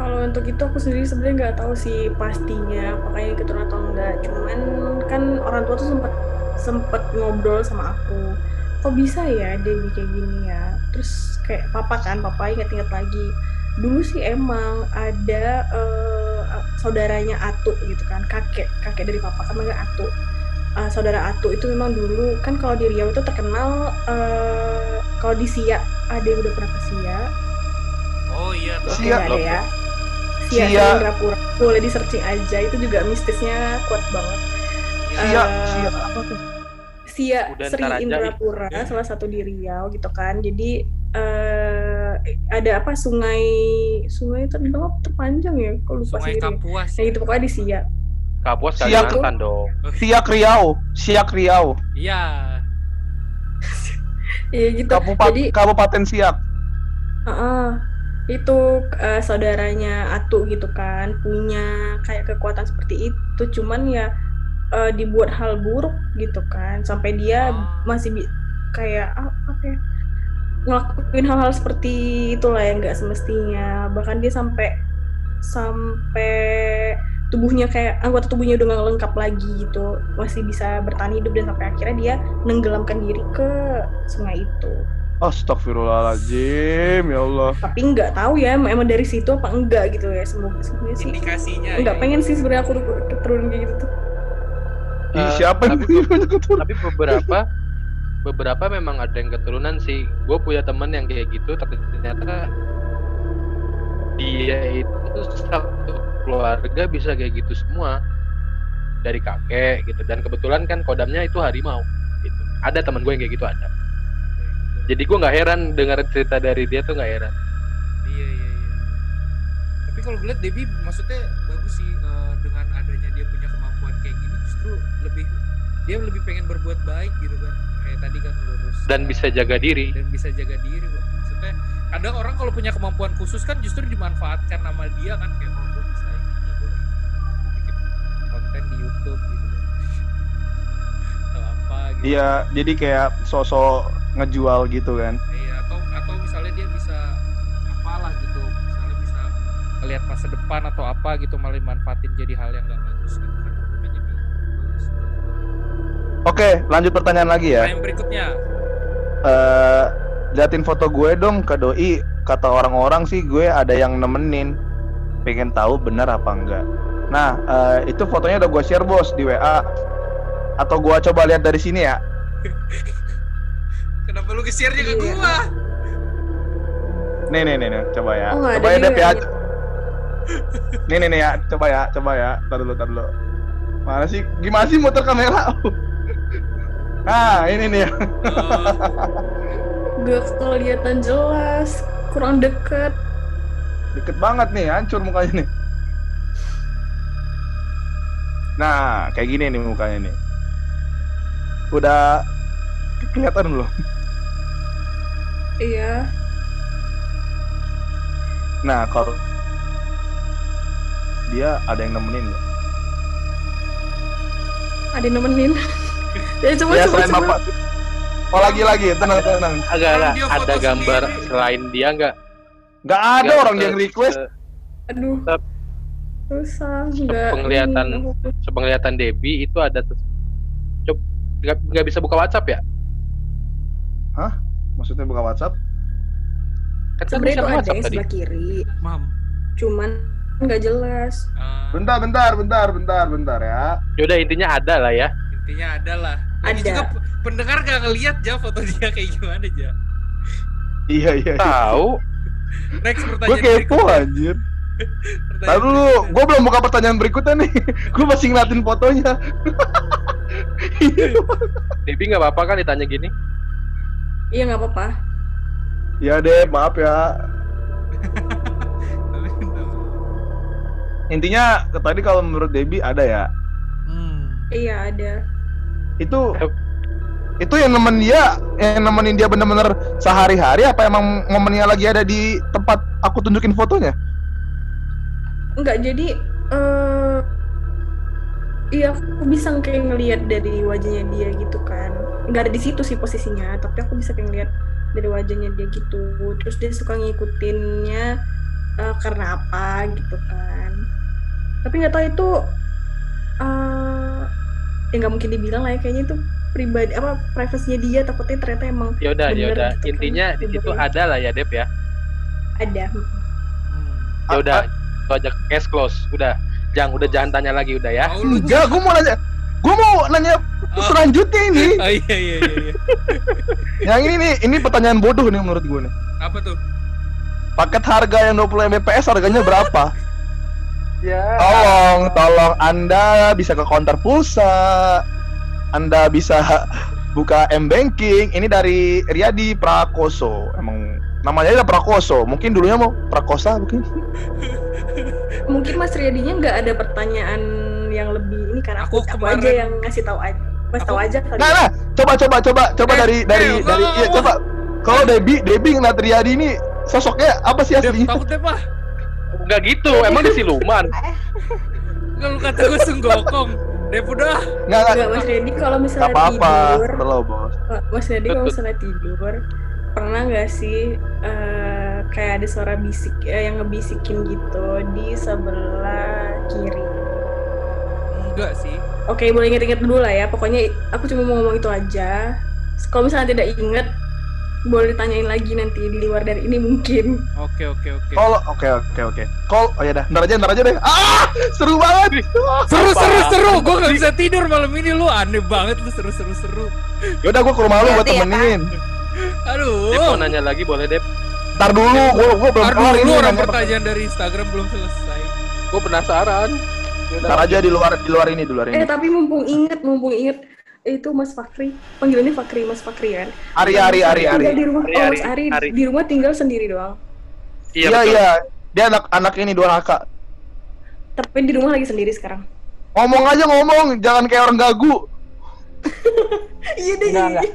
Kalau untuk itu aku sendiri sebenarnya nggak tahu sih pastinya apakah ini keturunan atau enggak. Cuman kan orang tua tuh sempet sempet ngobrol sama aku. Kok bisa ya dia jadi kayak gini ya? Terus kayak papa kan, papa inget-inget lagi. Dulu sih emang ada eh, saudaranya Atu gitu kan, kakek kakek dari papa kan namanya Atu. Eh, saudara Atu itu memang dulu kan kalau di Riau itu terkenal eh, kalau di Siak ada yang udah pernah ke Siak Oh iya, tuh. Ada loh. ya. Sia Siak. Indrapura. Boleh di searching aja, itu juga mistisnya kuat banget. Sia, Eh, sia apa tuh? Sia Udah Sri Indrapura, ih. salah satu di Riau gitu kan. Jadi eh ada apa sungai sungai terdalam terpanjang ya? Kok lupa Sungai sendiri. Kapuas. Nah itu pokoknya di Sia. Kapuas Siap, Kalimantan dong. Siak Riau, Siak Riau, Iya. Iya gitu. Kabupaten Jadi Kabupaten Siak. Heeh. Itu eh, saudaranya Atu gitu kan punya kayak kekuatan seperti itu. Cuman ya eh, dibuat hal buruk gitu kan. Sampai dia Ah. masih bi- kayak ah, apa ya ngelakuin hal-hal seperti itulah yang nggak semestinya. Bahkan dia sampai sampai tubuhnya kayak anggota tubuhnya udah nggak lengkap lagi gitu. Masih bisa bertahan hidup dan sampai akhirnya dia nenggelamkan diri ke sungai itu Astagfirullahaladzim, ya Allah. tapi nggak tahu ya em- emang dari situ apa enggak gitu ya semoga sebenarnya sih Indikasinya. nggak ya. pengen sih sebenarnya aku keturunan kayak gitu tuh Ih, Eh, siapa yang tapi- keturunan? tapi beberapa beberapa memang ada yang keturunan sih gue punya temen yang kayak gitu tapi ternyata dia itu satu keluarga bisa kayak gitu semua dari kakek gitu dan kebetulan kan kodamnya itu harimau gitu ada temen gue yang kayak gitu ada jadi gue nggak heran dengar cerita dari dia tuh nggak heran Iya iya iya. Tapi kalau gue liat Debbie maksudnya bagus sih eh, dengan adanya dia punya kemampuan kayak gini justru lebih dia lebih pengen berbuat baik gitu kan. Kayak tadi kan lurus. dan bisa jaga diri dan bisa jaga diri Bro. maksudnya kadang orang kalau punya kemampuan khusus kan justru dimanfaatkan nama dia kan kayak oh gue bisa ini gue bikin konten di YouTube gitu kan atau apa gitu Iya, jadi kayak sosok ngejual gitu kan. Iya, atau atau misalnya dia bisa apalah gitu. Misalnya bisa ngelihat masa depan atau apa gitu malah manfaatin jadi hal yang gak bagus gitu kan. Oke, lanjut pertanyaan lagi ya. Yang berikutnya. Eh liatin foto gue dong ke doi. Kata orang-orang sih gue ada yang nemenin. Pengen tahu benar apa enggak. Nah eh, itu fotonya udah gue share bos di WA atau gue coba lihat dari sini ya kenapa lu nge-share nya ke Iya. gua? Nih nih nih, nih. coba ya. Oh, coba ya Dep ya. nih. Nih nih ya. Coba ya coba ya. Tar dulu tar dulu. Mana sih? Gimana sih muter kamera? Nah ini nih. Ya Oh, gak kelihatan jelas. Kurang deket. Deket banget nih hancur mukanya nih. Nah kayak gini nih mukanya nih. Udah kelihatan belum iya nah kalau dia ada yang nemenin nggak? ada yang nemenin ya coba ya selain bapak oh lagi lagi tenang tenang agak ada foto gambar sendiri. selain dia nggak nggak ada nggak orang yang request se- aduh Tetap. susah penglihatan. sepenglihatan Debbie itu ada Coba nggak nggak bisa buka WhatsApp ya? Maksudnya buka WhatsApp Kan kan sebenarnya itu ada yang tadi. sebelah kiri mam cuman nggak jelas Ah, bentar bentar bentar bentar bentar ya Yaudah intinya ada lah ya. intinya ada lah ini Ada. juga pendengar gak ngeliat ja foto dia kayak gimana ja iya iya Tahu. next gue pertanyaan kepo berikutnya. anjir Lalu dulu, berikutnya. gue belum buka pertanyaan berikutnya nih. gue masih ngeliatin fotonya. Debbie nggak apa-apa kan ditanya gini? Iya nggak apa-apa ya deh, maaf ya. Intinya tadi kalau menurut Debbie ada ya. Hmm. iya ada Itu itu yang nemen dia, yang nemenin dia bener-bener sehari-hari apa emang momennya lagi ada di tempat aku tunjukin fotonya? nggak jadi eh iya aku bisa kayak ngelihat dari wajahnya dia gitu kan nggak ada di situ sih posisinya tapi aku bisa kayak ngelihat dari wajahnya dia gitu terus dia suka ngikutinnya eh, karena apa gitu kan tapi nggak tahu itu eh ya nggak mungkin dibilang lah ya kayaknya itu pribadi apa privasinya dia takutnya ternyata emang Ya udah, ya udah. gitu kan. Intinya di situ ada lah ya Deb ya. ada Hmm. Ya udah, itu aja case close. Udah. Jangan udah jangan tanya lagi udah ya. Enggak, gue mau nanya. Gue mau nanya Oh. selanjutnya ini. Oh iya iya iya. iya. Yang ini nih, ini pertanyaan bodoh nih menurut gue nih. Apa tuh? Paket harga yang 20 Mbps harganya berapa? Ya. Tolong, tolong Anda bisa ke counter pulsa. Anda bisa buka M banking. Ini dari Riyadi Prakoso. Emang namanya aja Prakoso. Mungkin dulunya mau Prakosa mungkin. mungkin Mas Riyadinya nggak ada pertanyaan yang lebih ini karena aku, Aku aku, kemarin- aja yang ngasih tahu aja ngasih tahu aja kali Nah, nah, coba coba coba coba Eh, dari dari eh, dari enggak, iya enggak, coba. Kalau Debbie Debbie ngeliat Riyadi ini sosoknya apa sih aslinya? takut deh pak. Enggak gitu, emang di siluman. Enggak lu kata gue sunggokong. Dep udah. Nggak nggak Enggak Mas Riyadi kalau misalnya apa-apa. tidur Perlu bos. Mas Riyadi kalau misalnya tidur pernah nggak sih eh, kayak ada suara bisik eh, yang ngebisikin gitu di sebelah kiri enggak sih. Oke, boleh inget-inget dulu lah ya. Pokoknya aku cuma mau ngomong itu aja. Kalau misalnya tidak inget, boleh ditanyain lagi nanti di luar dari ini mungkin. Oke oke oke. Kalau oke oke oke. Call oh ya dah, ntar aja ntar aja deh. Ah, seru banget. Seru seru seru. Gue gak bisa tidur malam ini lu aneh banget lu seru seru seru. Yaudah gua ke rumah lu buat ya, temenin. Aduh. Dep mau nanya lagi boleh Dep? Ntar dulu, gua gua belum Ntar dulu orang pertanyaan dari Instagram belum selesai. Gue penasaran. Ntar aja di luar di luar ini, di luar Eh, ini. tapi mumpung inget, mumpung inget itu Mas Fakri. Panggilannya Fakri, Mas Fakri kan. Ari Ari Ari Ari. Tinggal di rumah. Ari, oh, Ari, Mas Ari, Ari. di rumah tinggal sendiri doang. Iya Iya iya. Dia anak anak ini dua kakak. Tapi di rumah lagi sendiri sekarang. Ngomong aja ngomong, jangan kayak orang gagu. Iya deh. Enggak, enggak.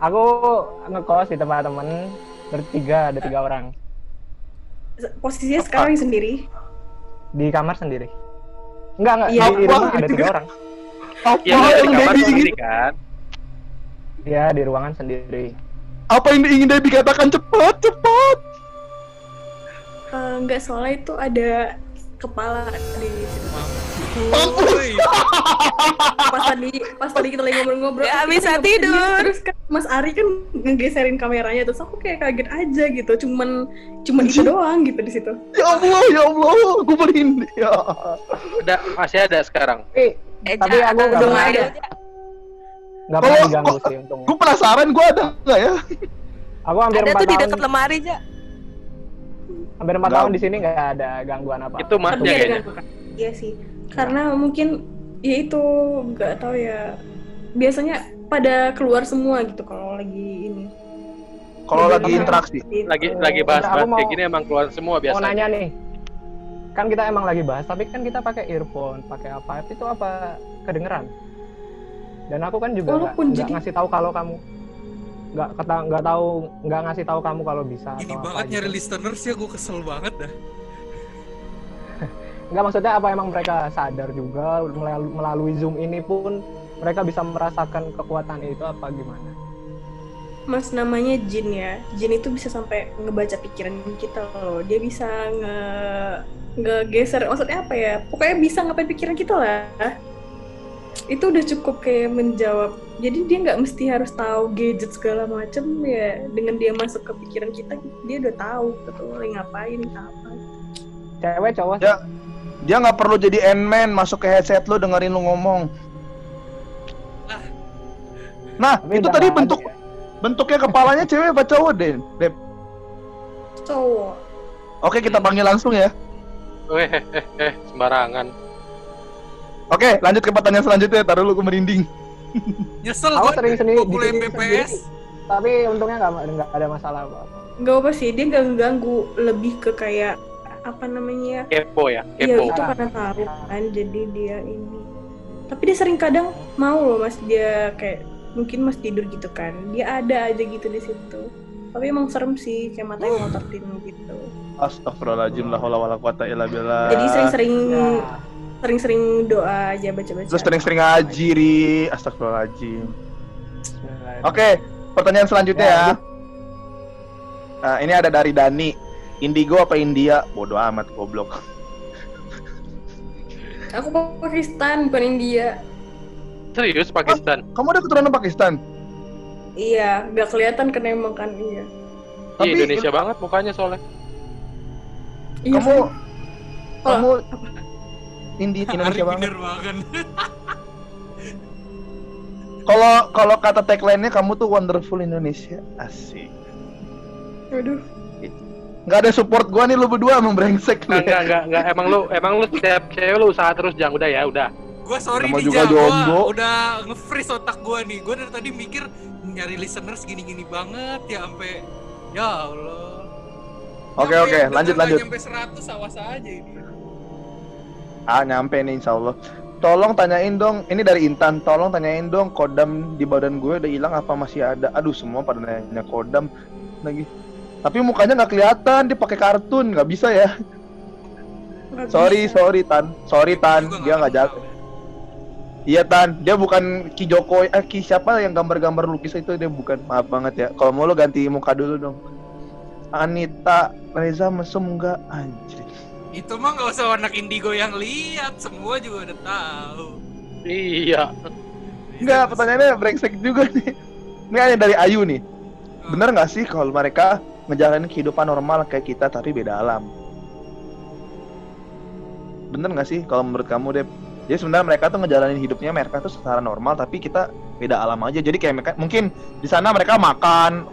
Aku ngekos di tempat temen bertiga, ada tiga orang Posisinya sekarang sendiri. Di kamar sendiri. Enggak enggak, Iya, di, di apa? rumah ada tiga orang. Apa Iya nggak, di yang kamar sendiri kan? Dia di ruangan sendiri. apa yang ingin Debbie katakan cepat cepat. Eh, Enggak soalnya itu ada kepala di situ. Woi. Pas tadi pas tadi kita lagi ngobrol-ngobrol. Kita bisa tidur. Terus kan Mas Ari kan ngegeserin kameranya terus aku kayak kaget aja gitu. Cuman cuman itu doang gitu di situ. Ya Allah ya Allah, aku merinding. Ya. Ada masih ada sekarang. Tapi Eh, Tapi aku pernah- ada. nggak pernah Kalau- diganggu kok- sih untungnya. Gue penasaran, gue ada nggak ya? Aku hampir Ada empat tuh di tahun, dekat lemari aja. hampir empat tahun di sini nggak ada gangguan apa. Itu Tapi ada kayaknya. Iya sih. Karena mungkin ya itu nggak tahu ya. Biasanya pada keluar semua gitu kalau lagi ini. Kalau lagi interaksi. gitu. Lagi lagi bahas-bahas Aku mau- kayak gini emang keluar semua Mau biasanya. nanya nih, kan kita emang lagi bahas, tapi kan kita pakai earphone, pakai apa? Itu apa kedengeran? Dan aku kan juga nggak jadi- ngasih tahu kalau kamu nggak kata nggak tahu nggak ngasih tahu kamu kalau bisa Ini atau apa banget nyari gitu. listeners ya gue kesel banget dah. Nggak maksudnya apa emang mereka sadar juga melalui, melalui zoom ini pun mereka bisa merasakan kekuatan itu apa gimana? Mas namanya Jin ya. Jin itu bisa sampai ngebaca pikiran kita loh. Dia bisa nge ngegeser maksudnya apa ya? Pokoknya bisa ngapain pikiran kita lah. Itu udah cukup kayak menjawab. Jadi dia nggak mesti harus tahu gadget segala macem ya. Dengan dia masuk ke pikiran kita, dia udah tahu gitu lagi ngapain, apa. Cewek cowok Ya. Dia nggak perlu jadi Ant-Man masuk ke headset lu dengerin lu ngomong. Nah, Tapi itu tadi bentuk ya. bentuknya kepalanya cewek apa cowok deh? Dep. Cowok. Oke, kita panggil langsung ya. Weh, eh, eh, sembarangan. Oke, lanjut ke pertanyaan selanjutnya. Taruh lu gue merinding. Nyesel Aku gue sering sendiri gue MBPS. tapi untungnya nggak ada masalah apa apa. Nggak apa sih, dia nggak ngeganggu. Lebih ke kayak apa namanya? Kepo ya, Iya kepo. itu karena tahu kan, jadi dia ini. Tapi dia sering kadang mau loh mas dia kayak mungkin mas tidur gitu kan, dia ada aja gitu di situ. Tapi emang serem sih, kayak matanya ngototin gitu. Astagfirullahaladzim la haula wala quwata illa billah. Jadi sering-sering Ya, sering-sering doa aja baca-baca. Terus sering-sering ngaji, Ri. Astagfirullahaladzim. Oke, pertanyaan selanjutnya Ya, ya. Nah, ini ada dari Dani. Indigo apa India? Bodoh amat goblok. Aku Pakistan bukan India. Serius Pakistan? Kamu ada keturunan Pakistan? Iya, nggak kelihatan kan emang kan iya. Iya Tapi Indonesia banget mukanya soalnya. Iya, kamu kan? kamu Indi Indonesia Hari banget. banget. Kalau kalau kata tagline-nya kamu tuh wonderful Indonesia. Asik. Aduh. Nggak ada support gua nih lu berdua emang brengsek lu. Enggak, enggak, enggak. Emang lu, emang lu setiap cewek lu usaha terus, Jang. Udah ya, udah. Gue sorry Nama nih juga gua jomblo. udah nge-freeze otak gue nih. Gue dari tadi mikir nyari listeners gini-gini banget ya sampai ya Allah. Oke oke, lanjut lanjut. Nyampe 100 awas aja ini. Ah nyampe nih insya Allah. Tolong tanyain dong, ini dari Intan. Tolong tanyain dong, kodam di badan gue udah hilang apa masih ada? Aduh semua pada nanya kodam lagi. Tapi mukanya nggak kelihatan, dia pakai kartun, nggak bisa ya. Nggak Sorry bisa. sorry Tan, sorry Tan, Juga dia nggak jago. Iya Tan, dia bukan Ki Joko, eh Ki siapa yang gambar-gambar lukis itu dia bukan. Maaf banget ya. Kalau mau lo ganti muka dulu dong. Anita Reza mesum enggak anjir. Itu mah nggak usah anak indigo yang lihat, semua juga udah tahu. Iya. Enggak, pertanyaannya brengsek juga nih. Ini hanya dari Ayu nih. Bener nggak sih kalau mereka ngejalanin kehidupan normal kayak kita tapi beda alam? Bener nggak sih kalau menurut kamu Dep? Jadi sebenarnya mereka tuh ngejalanin hidupnya mereka tuh secara normal tapi kita beda alam aja. Jadi kayak mereka mungkin di sana mereka makan,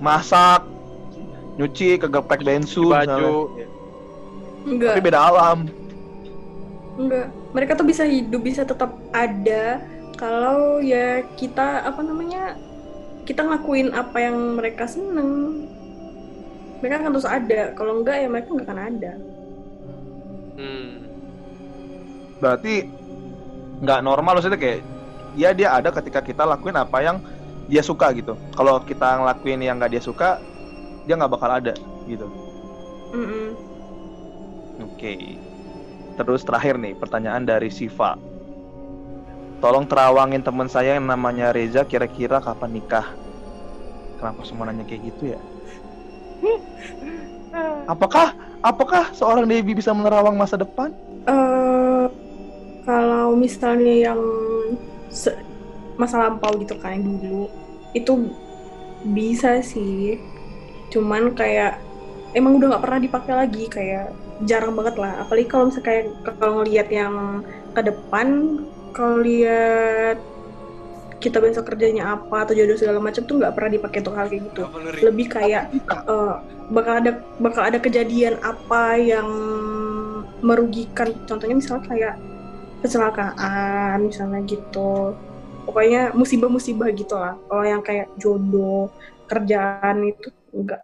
masak, nyuci, kegeprek bensu, misalnya. Baju. Enggak. tapi beda alam. Enggak. Mereka tuh bisa hidup, bisa tetap ada kalau ya kita apa namanya? Kita ngelakuin apa yang mereka seneng. Mereka akan terus ada. Kalau enggak ya mereka nggak akan ada. Hmm. Berarti nggak normal maksudnya kayak ya dia ada ketika kita lakuin apa yang dia suka gitu. Kalau kita ngelakuin yang nggak dia suka, dia nggak bakal ada gitu. Oke. Terus terakhir nih pertanyaan dari Siva. Tolong terawangin teman saya yang namanya Reza kira-kira kapan nikah? Kenapa semua nanya kayak gitu ya? Apakah apakah seorang Debbie bisa menerawang masa depan? eh kalau misalnya yang masa lampau gitu kan dulu itu bisa sih cuman kayak emang udah nggak pernah dipakai lagi kayak jarang banget lah apalagi kalau misalnya kayak kalau ngelihat yang ke depan kalau lihat kita besok kerjanya apa atau jodoh segala macam tuh nggak pernah dipakai untuk hal kayak gitu. Nggak lebih kayak eh, bakal ada bakal ada kejadian apa yang merugikan. Contohnya misalnya kayak kecelakaan misalnya gitu. Pokoknya musibah-musibah gitu lah. Kalau yang kayak jodoh kerjaan itu enggak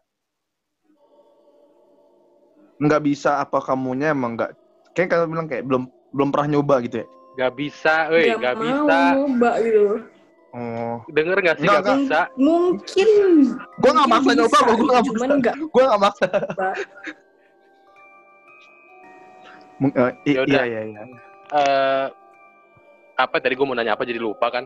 Nggak bisa apa kamunya emang nggak? Kayak kamu bilang kayak belum belum pernah nyoba gitu ya? Gak bisa, weh, Nggak gak mau bisa. nyoba gitu Oh, Denger gak sih Nggak, gak bisa? mungkin Gua nggak mungkin maksa nyoba, gua nggak cuman maksa. enggak gue nggak maksa. nyoba Mung- eh, i- Yaudah. iya iya iya. Eh, apa tadi gue mau nanya apa jadi lupa kan?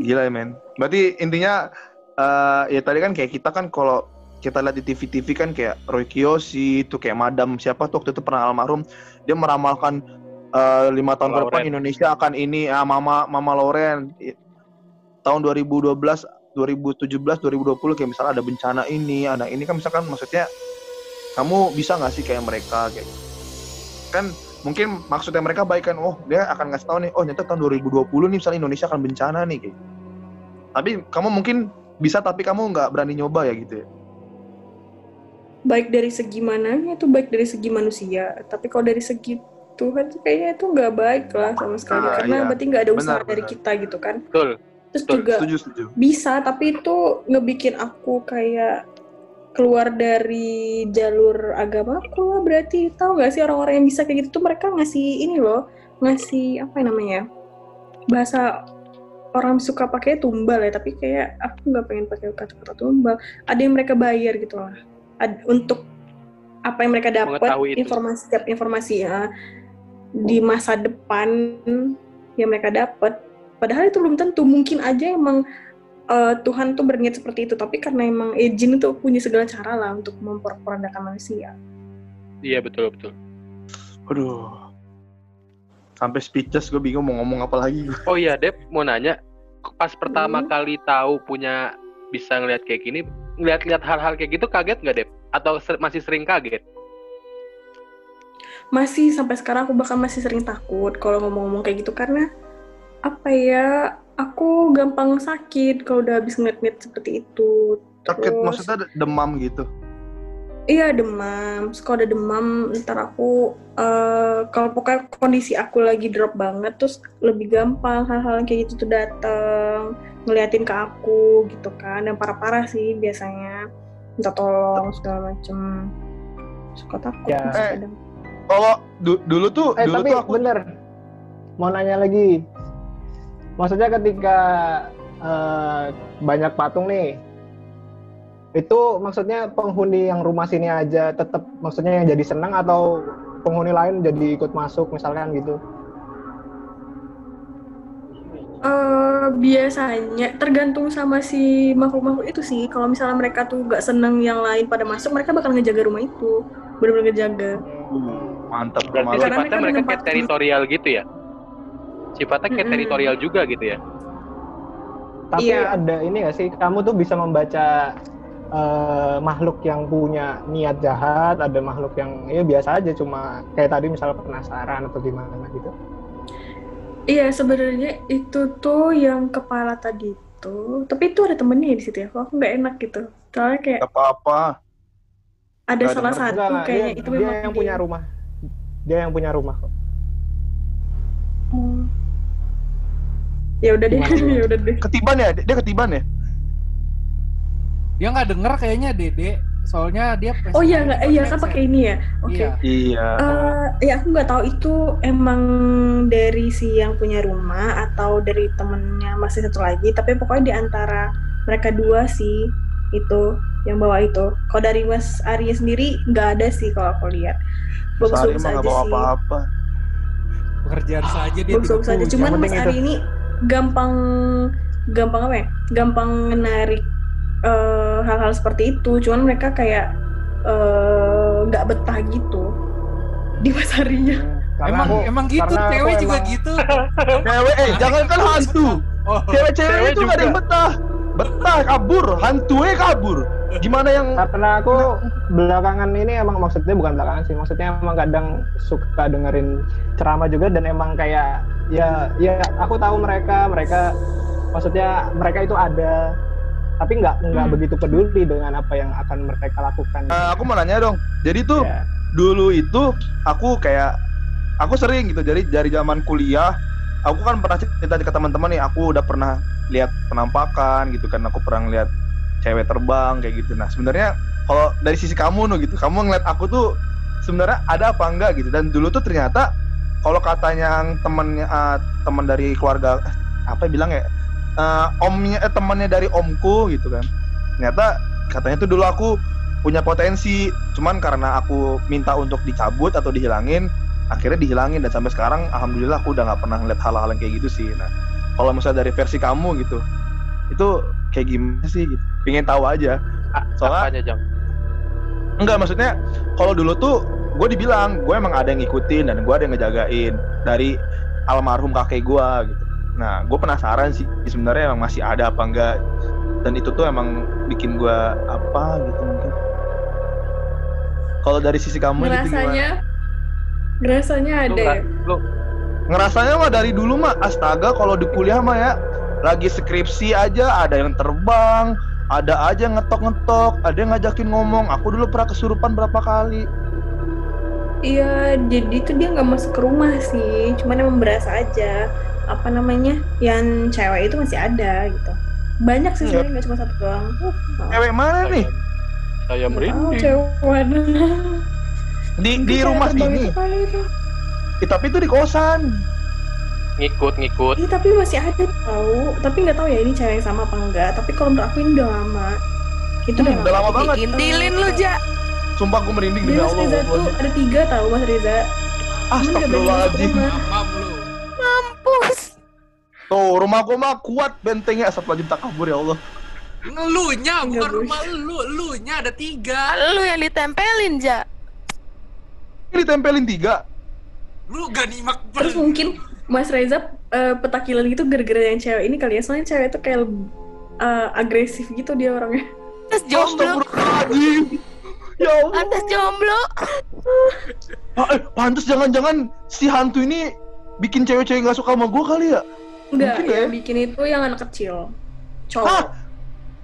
Gila ya men. Berarti intinya eh ya tadi kan kayak kita kan kalau kita lihat di TV-TV kan kayak Roy Kiyoshi itu kayak Madam siapa tuh waktu itu pernah almarhum dia meramalkan eh, lima tahun ke depan. Indonesia akan ini ah, Mama Mama Loren. Tahun 2012 2017 2020 kayak misalnya ada bencana ini ada ini kan misalkan maksudnya kamu bisa nggak sih kayak mereka kayak kan mungkin maksudnya mereka baik kan oh dia akan ngasih tahu nih oh nyata tahun 2020 nih misalnya Indonesia akan bencana nih kayak. Tapi kamu mungkin bisa tapi kamu nggak berani nyoba ya gitu ya? Baik dari segi mananya itu baik dari segi manusia tapi kalau dari segi Tuhan tuh kayaknya itu nggak baik lah sama sekali. Ah, karena iya. berarti nggak ada usaha Benar, dari benar. kita gitu kan. Betul. terus Betul, juga setuju setuju. bisa tapi itu ngebikin aku kayak keluar dari jalur agamaku lah berarti. Tahu nggak sih orang-orang yang bisa kayak gitu tuh mereka ngasih ini loh ngasih apa namanya bahasa orang suka pakai tumbal ya tapi kayak aku nggak pengen pakai kata-kata tumbal. Ada yang mereka bayar gitu lah. Ad- untuk apa yang mereka dapat informasi setiap informasi ya di masa depan yang mereka dapat padahal itu belum tentu mungkin aja emang eh, Tuhan tuh berniat seperti itu tapi karena emang eh, jin itu punya segala cara lah untuk memperandakan manusia Iya betul betul. aduh sampai speechless gue bingung mau ngomong apa lagi Oh iya Dep mau nanya, pas pertama Hmm. kali tahu punya bisa ngeliat kayak gini, ngeliat-liat hal-hal kayak gitu kaget nggak Dep? Atau ser- masih sering kaget? Masih sampai sekarang aku bahkan masih sering takut kalau ngomong-ngomong kayak gitu. Karena apa ya aku gampang sakit kalau udah habis ngeliat-ngeliat seperti itu. Sakit Terus- maksudnya demam gitu? Iya demam, Terus kalau ada demam ntar aku eh, kalau pokoknya kondisi aku lagi drop banget terus lebih gampang hal-hal kayak gitu tuh dateng ngeliatin ke aku gitu kan. Dan parah-parah sih biasanya. Minta tolong segala macem. Suka takut Ya. Eh. Kalau du- dulu tuh Eh dulu tapi tuh aku bener, mau nanya lagi. Maksudnya ketika eh, banyak patung nih, itu maksudnya penghuni yang rumah sini aja tetap maksudnya yang jadi senang atau penghuni lain jadi ikut masuk misalkan gitu? Eh, biasanya tergantung sama si makhluk-makhluk itu sih. Kalau misalnya mereka tuh gak seneng yang lain pada masuk mereka bakal ngejaga rumah itu. Bener-bener ngejaga Mantap Berarti sifatnya mereka mereka kayak teritorial gitu ya? Sifatnya kayak Mm-mm. teritorial juga gitu ya? Tapi Iya. ada ini gak sih? Kamu tuh bisa membaca eh, makhluk yang punya niat jahat, ada makhluk yang ya biasa aja cuma kayak tadi misalnya penasaran atau gimana gitu. Iya sebenarnya itu tuh yang kepala tadi itu, tapi itu ada temennya di situ ya. Kok aku nggak enak gitu. Soalnya kayak Gak apa-apa. ada nggak salah satu kayaknya dia, itu dia memang yang punya rumah. Dia yang punya rumah kok. Oh. Ya udah deh, ya udah deh. Ketiban ya? Dia ketiban ya? Dia nggak denger kayaknya Dede. Soalnya dia Oh iya nggak, iya kan pakai ini ya. Oke. Iya. Iya. Eh, ya aku nggak tahu itu emang dari si yang punya rumah atau dari temennya masih satu lagi. Tapi pokoknya di antara mereka dua sih itu yang bawa itu. Kalau dari Mas Arya sendiri nggak ada sih kalau aku lihat. Sehari Bagus-bagus mah aja gak bawa sih. apa-apa. Pekerjaan saja dia Bagus-bagus aja. tidak Cuman Mas Ari itu. ini gampang gampang apa ya? Gampang menarik eh, hal-hal seperti itu. Cuman mereka kayak eh, nggak betah gitu di Mas Arinya. Karena Emang aku- emang gitu cewek juga emang- gitu. Cewek, eh jangan kan hantu. Oh, Cewek-cewek Cewek itu gak ada yang betah. Betah, kabur. Hantunya kabur. Gimana yang... karena aku belakangan ini emang maksudnya bukan belakangan sih maksudnya emang kadang suka dengerin ceramah juga dan emang kayak ya ya aku tahu mereka mereka maksudnya mereka itu ada tapi nggak nggak Hmm. begitu peduli dengan apa yang akan mereka lakukan Eh, aku mau nanya dong. Jadi tuh Ya. dulu itu aku kayak aku sering gitu dari dari zaman kuliah aku kan pernah cerita ke teman-teman nih aku udah pernah lihat penampakan gitu kan aku pernah lihat cewek terbang kayak gitu. Nah sebenarnya kalau dari sisi kamu nuh gitu kamu ngeliat aku tuh sebenarnya ada apa enggak gitu. Dan dulu tuh ternyata kalau katanya temennya eh, teman dari keluarga eh, apa bilang ya eh, omnya eh, temannya dari omku gitu kan. Ternyata katanya tuh dulu aku punya potensi cuman karena aku minta untuk dicabut atau dihilangin akhirnya dihilangin dan sampai sekarang alhamdulillah aku udah nggak pernah ngeliat hal-hal yang kayak gitu sih. Nah kalau misalnya dari versi kamu gitu itu kayak gimana sih gitu? Pengen tahu aja. Soalnya Apanya, Jang? enggak maksudnya kalau dulu tuh gue dibilang gue emang ada yang ngikutin dan gue ada yang ngejagain dari almarhum kakek gue gitu. Nah gue penasaran sih sebenarnya emang masih ada apa enggak. Dan itu tuh emang bikin gue apa gitu mungkin. Kalau dari sisi kamu gitu gimana? Ngerasanya Lu, ada ya. lu ngerasanya mah dari dulu mah astaga kalau di kuliah mah ya lagi skripsi aja ada yang terbang ada aja ngetok-ngetok ada yang ngajakin ngomong aku dulu pernah kesurupan berapa kali Iya, jadi tuh dia nggak masuk ke rumah sih, cuman emang berasa aja apa namanya yang cewek itu masih ada gitu. Banyak sih Iya. sebenarnya nggak cuma satu doang. Oh, cewek mana nih saya, oh, merinding. cewek mana? Di di rumah itu. Eh, tapi itu di kosan Ngikut, ngikut. Iya, tapi masih ada tahu. Tapi nggak tahu ya ini cewek yang sama apa enggak. Tapi kalau menurut aku ini udah lama. Itu Hmm, udah lama banget Diintilin lu, Ja. sumpah aku merinding demi Mas Allah Reza tuh ada tiga tahu Mas Reza. Astagfirullahaladzim lu. Mampus. Tuh rumah gua mah kuat bentengnya Astagfirullahaladzim tak kabur ya Allah Ngelunya bukan Enggak, Bos. rumah lu, lunya ada tiga. Lu yang ditempelin, Ja. Ini ditempelin tiga Lu gak nyimak Terus mungkin Mas Reza eh, petakilan gitu gara-gara yang cewek ini kali ya. Soalnya cewek itu kayak eh, agresif gitu dia orangnya. Atas jomblo. Astagfirullahaladzim Ya Allah Atas jomblo. Ah, eh, Pantes jangan-jangan si hantu ini bikin cewek-cewek gak suka sama gua kali ya Enggak, Mungkin yang ya. bikin itu yang anak kecil. Hah? Cowok.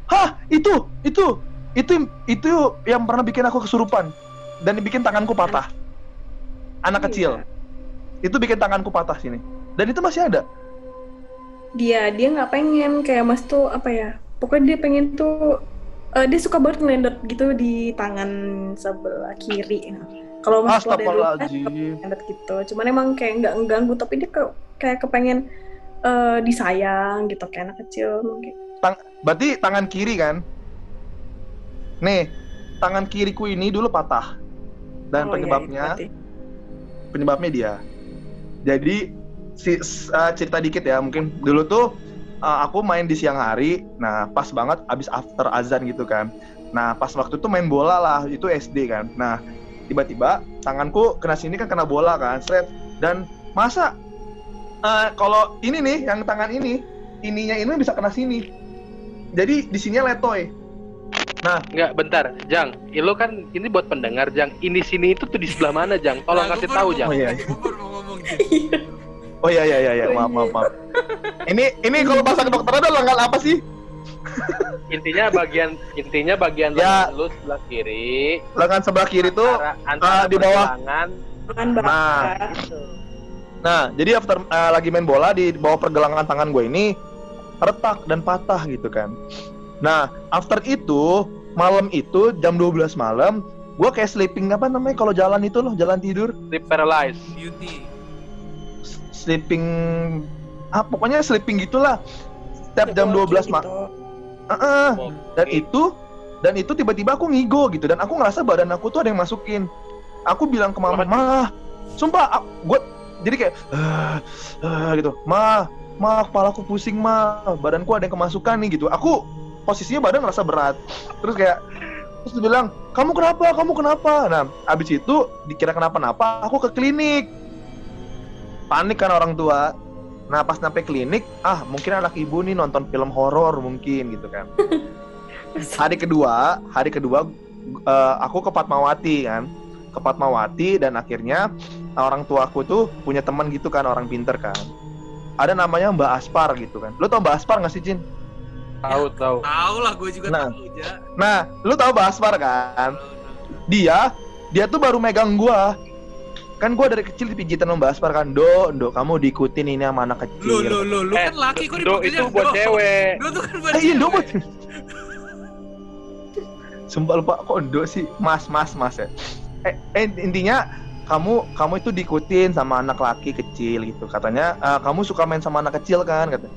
Hah? Itu, itu, itu, itu yang pernah bikin aku kesurupan dan bikin tanganku patah. Anak Iya. kecil. Itu bikin tanganku patah sini. Dan itu masih ada. Dia dia nggak pengen kayak Mas tuh apa ya? Pokoknya dia pengen tuh eh, dia suka banget ngelendot gitu di tangan sebelah kiri. Kalau Mas keluar dari rumah, Astagfirullahaladzim. ngelendot gitu. Cuman emang kayak nggak mengganggu tapi dia ke- kayak kepengen eh, disayang gitu kayak anak kecil mungkin. Berarti tangan kiri kan? Nih, tangan kiriku ini dulu patah. Dan Oh, iya, penyebabnya, berarti. Penyebabnya dia. Jadi si uh, cerita dikit ya, mungkin dulu tuh uh, aku main di siang hari. Nah, pas banget abis after azan gitu kan. Nah, pas waktu itu main bola lah, itu SD kan. Nah, tiba-tiba tanganku kena sini kan kena bola kan seret dan masa eh, kalau ini nih yang tangan ini ininya ini bisa kena sini jadi di sini letoy Enggak, bentar, Jang. Lo kan ini buat pendengar, Jang. Ini sini itu tuh di sebelah mana, Jang? Tolong Nah, kasih tahu, Jang. Oh, iya. Gua baru mau ngomong Jin. oh iya iya iya, iya. maaf maaf maaf ini ini kalau bahasa kedokteran ada lengan apa sih Intinya bagian intinya bagian Ya. lengan lu sebelah kiri, lengan sebelah kiri tuh antara, antara di bawah. baka. Nah. gitu. Nah, jadi after eh, lagi main bola di bawah pergelangan tangan gue ini retak dan patah gitu kan. Nah, after itu malam itu jam 12 malam gue kayak sleeping apa namanya kalau jalan itu loh jalan tidur. Sleep paralyzed. Beauty. S- sleeping ah pokoknya sleeping gitulah. Setiap jam 12 malam Gitu. dan itu dan itu tiba-tiba aku ngigo gitu dan aku ngerasa badan aku tuh ada yang masukin. Aku bilang ke mama mah sumpah gue jadi kayak "Ah, ah," gitu. Mah mah kepala aku pusing mah badanku ada yang kemasukan nih gitu. Aku posisinya badan ngerasa berat. Terus kayak terus dia bilang kamu kenapa? Kamu kenapa? Nah abis itu dikira kenapa-napa aku ke klinik. Panik kan orang tua. Nah pas sampai klinik ah mungkin anak ibu nih nonton film horor mungkin gitu kan. Hari kedua hari kedua eh, aku ke Fatmawati kan. Ke Fatmawati dan akhirnya orang tua aku tuh punya teman gitu kan orang pinter kan. Ada namanya Mbak Aspar gitu kan. Lu tau Mbak Aspar nggak sih Jin Tahu, tahu. Tahu lah, gue juga Nah. tahu ja. nah lu tau Mbak Aspar kan dia dia tuh baru megang gua kan gua dari kecil dipijitin sama Mbak Aspar kan do do kamu diikutin ini sama anak Lu kecil lu lu lu Eh, kan laki kok Do itu buat Do. cewek. Do tuh kan buat Eh, iya, Do cewek. buat Sumpah lupa kok Endo sih Mas mas mas ya eh, eh, intinya kamu kamu itu diikutin sama anak laki kecil gitu katanya "Eh, kamu suka main sama anak kecil kan kata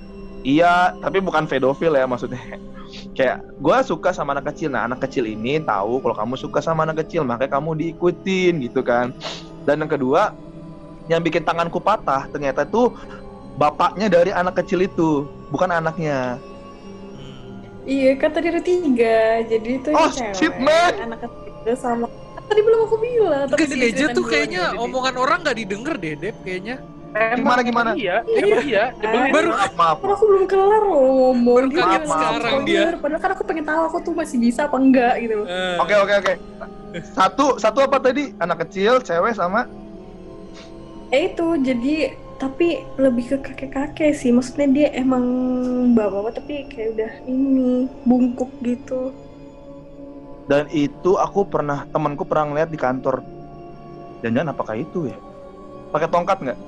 iya tapi bukan pedofil ya maksudnya kayak gue suka sama anak kecil nah anak kecil ini tahu kalau kamu suka sama anak kecil makanya kamu diikutin gitu kan dan yang kedua yang bikin tanganku patah ternyata tuh bapaknya dari anak kecil itu bukan anaknya Hmm. Iya, kan tadi ada tiga. Jadi itu yang Oh, cewek, shit, man. anak kecil sama Tadi belum aku bilang. Tapi dia tuh kayaknya omongan orang nggak didengar deh Dep kayaknya. Gimana, gimana? Iya, iya. Nyebelin. Baru maaf maaf Kan aku belum kelar loh ngomong. Baru kaget bilang sekarang dia. Padahal kan aku pengen tahu aku tuh masih bisa apa enggak gitu loh. Eh, Oke oke oke. Satu satu apa tadi? Anak kecil, cewek sama Eh itu jadi tapi lebih ke kakek-kakek sih. Maksudnya dia emang bapak-bapak tapi kayak udah ini bungkuk gitu. dan itu aku pernah temanku pernah ngeliat di kantor. Jangan apakah itu ya? Pakai tongkat nggak?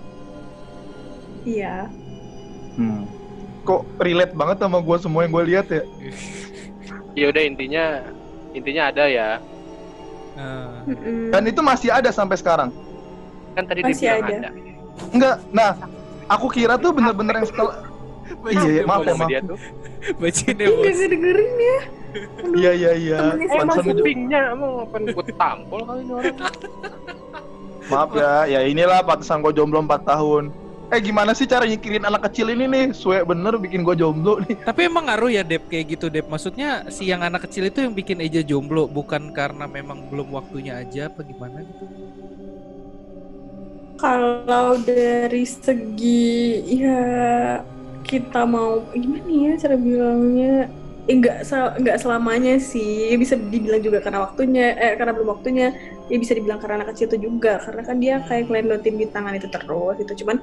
Iya. Hmm. Kok relate banget sama gue semua yang gue lihat ya? Ya udah intinya intinya ada ya. Mm-mm. Dan itu masih ada sampai sekarang. Kan tadi Masih dibilang ada. ada. Enggak. Nah, aku kira tuh bener-bener yang setelah Iya, iya, maaf ya, Sama maaf. dia tuh. Bacain Ih, bos. Gak dengerin ya. Iya iya iya. Eh, gua- kupingnya emang apa gue tampol kali ini orang. Maaf ya, ya inilah pantesan gue jomblo 4 tahun. Eh gimana sih cara nyikirin anak kecil ini nih? Suwe bener bikin gue jomblo nih. Tapi emang ngaruh ya Dep kayak gitu Dep. Maksudnya si yang anak kecil itu yang bikin Eja jomblo bukan karena memang belum waktunya aja apa gimana gitu. Kalau dari segi ya kita mau gimana ya cara bilangnya eh, nggak sel- selamanya sih bisa dibilang juga karena waktunya eh karena belum waktunya ya bisa dibilang karena anak kecil itu juga karena kan dia kayak ngelendotin di tangan itu terus gitu cuman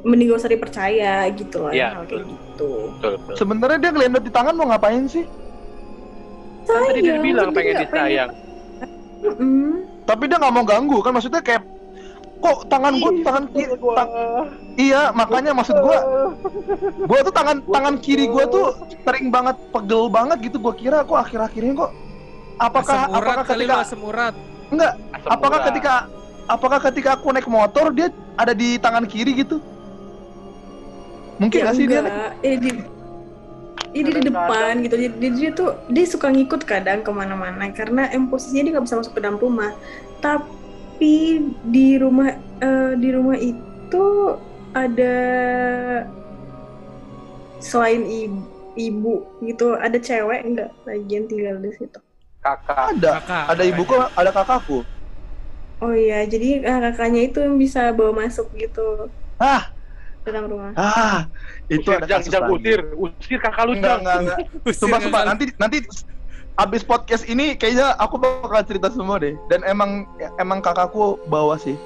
mending gak usah dipercaya gitu loh Iya, hal kayak gitu Betul, betul. Sebenarnya dia ngelendot di tangan mau ngapain sih? Kan tadi dia Sayang, bilang pengen pengen- disayang. Mm-mm. Tapi dia nggak mau ganggu kan maksudnya kayak kok tangan gue tangan kiri ta- iya makanya maksud gue gue tuh tangan tangan kiri gue tuh sering banget pegel banget gitu gue kira kok akhir-akhirnya kok apakah urat apakah ketika lo asam urat. enggak apakah urat. ketika apakah ketika aku naik motor dia ada di tangan kiri gitu mungkin Ya nggak sih dia eh di ini di depan gitu. Jadi dia, dia tuh dia suka ngikut kadang ke mana-mana karena em posisinya dia nggak bisa masuk ke dalam rumah. Tapi di rumah eh, di rumah itu ada selain ibu, ibu gitu ada cewek enggak lagi yang tinggal di situ. Kakak. Ada, Kakak, ada ibuku, ada kakakku. Oh iya, jadi eh, kakaknya itu yang bisa bawa masuk gitu. Ah, dalam rumah. ah, itu usir ada jang kasus jang usir usir kakak lu Enggak, jang enggak, enggak. Sumpah, sumpah. Nanti, nanti abis podcast ini kayaknya aku bakal cerita semua deh. Dan emang, emang kakakku bawa sih.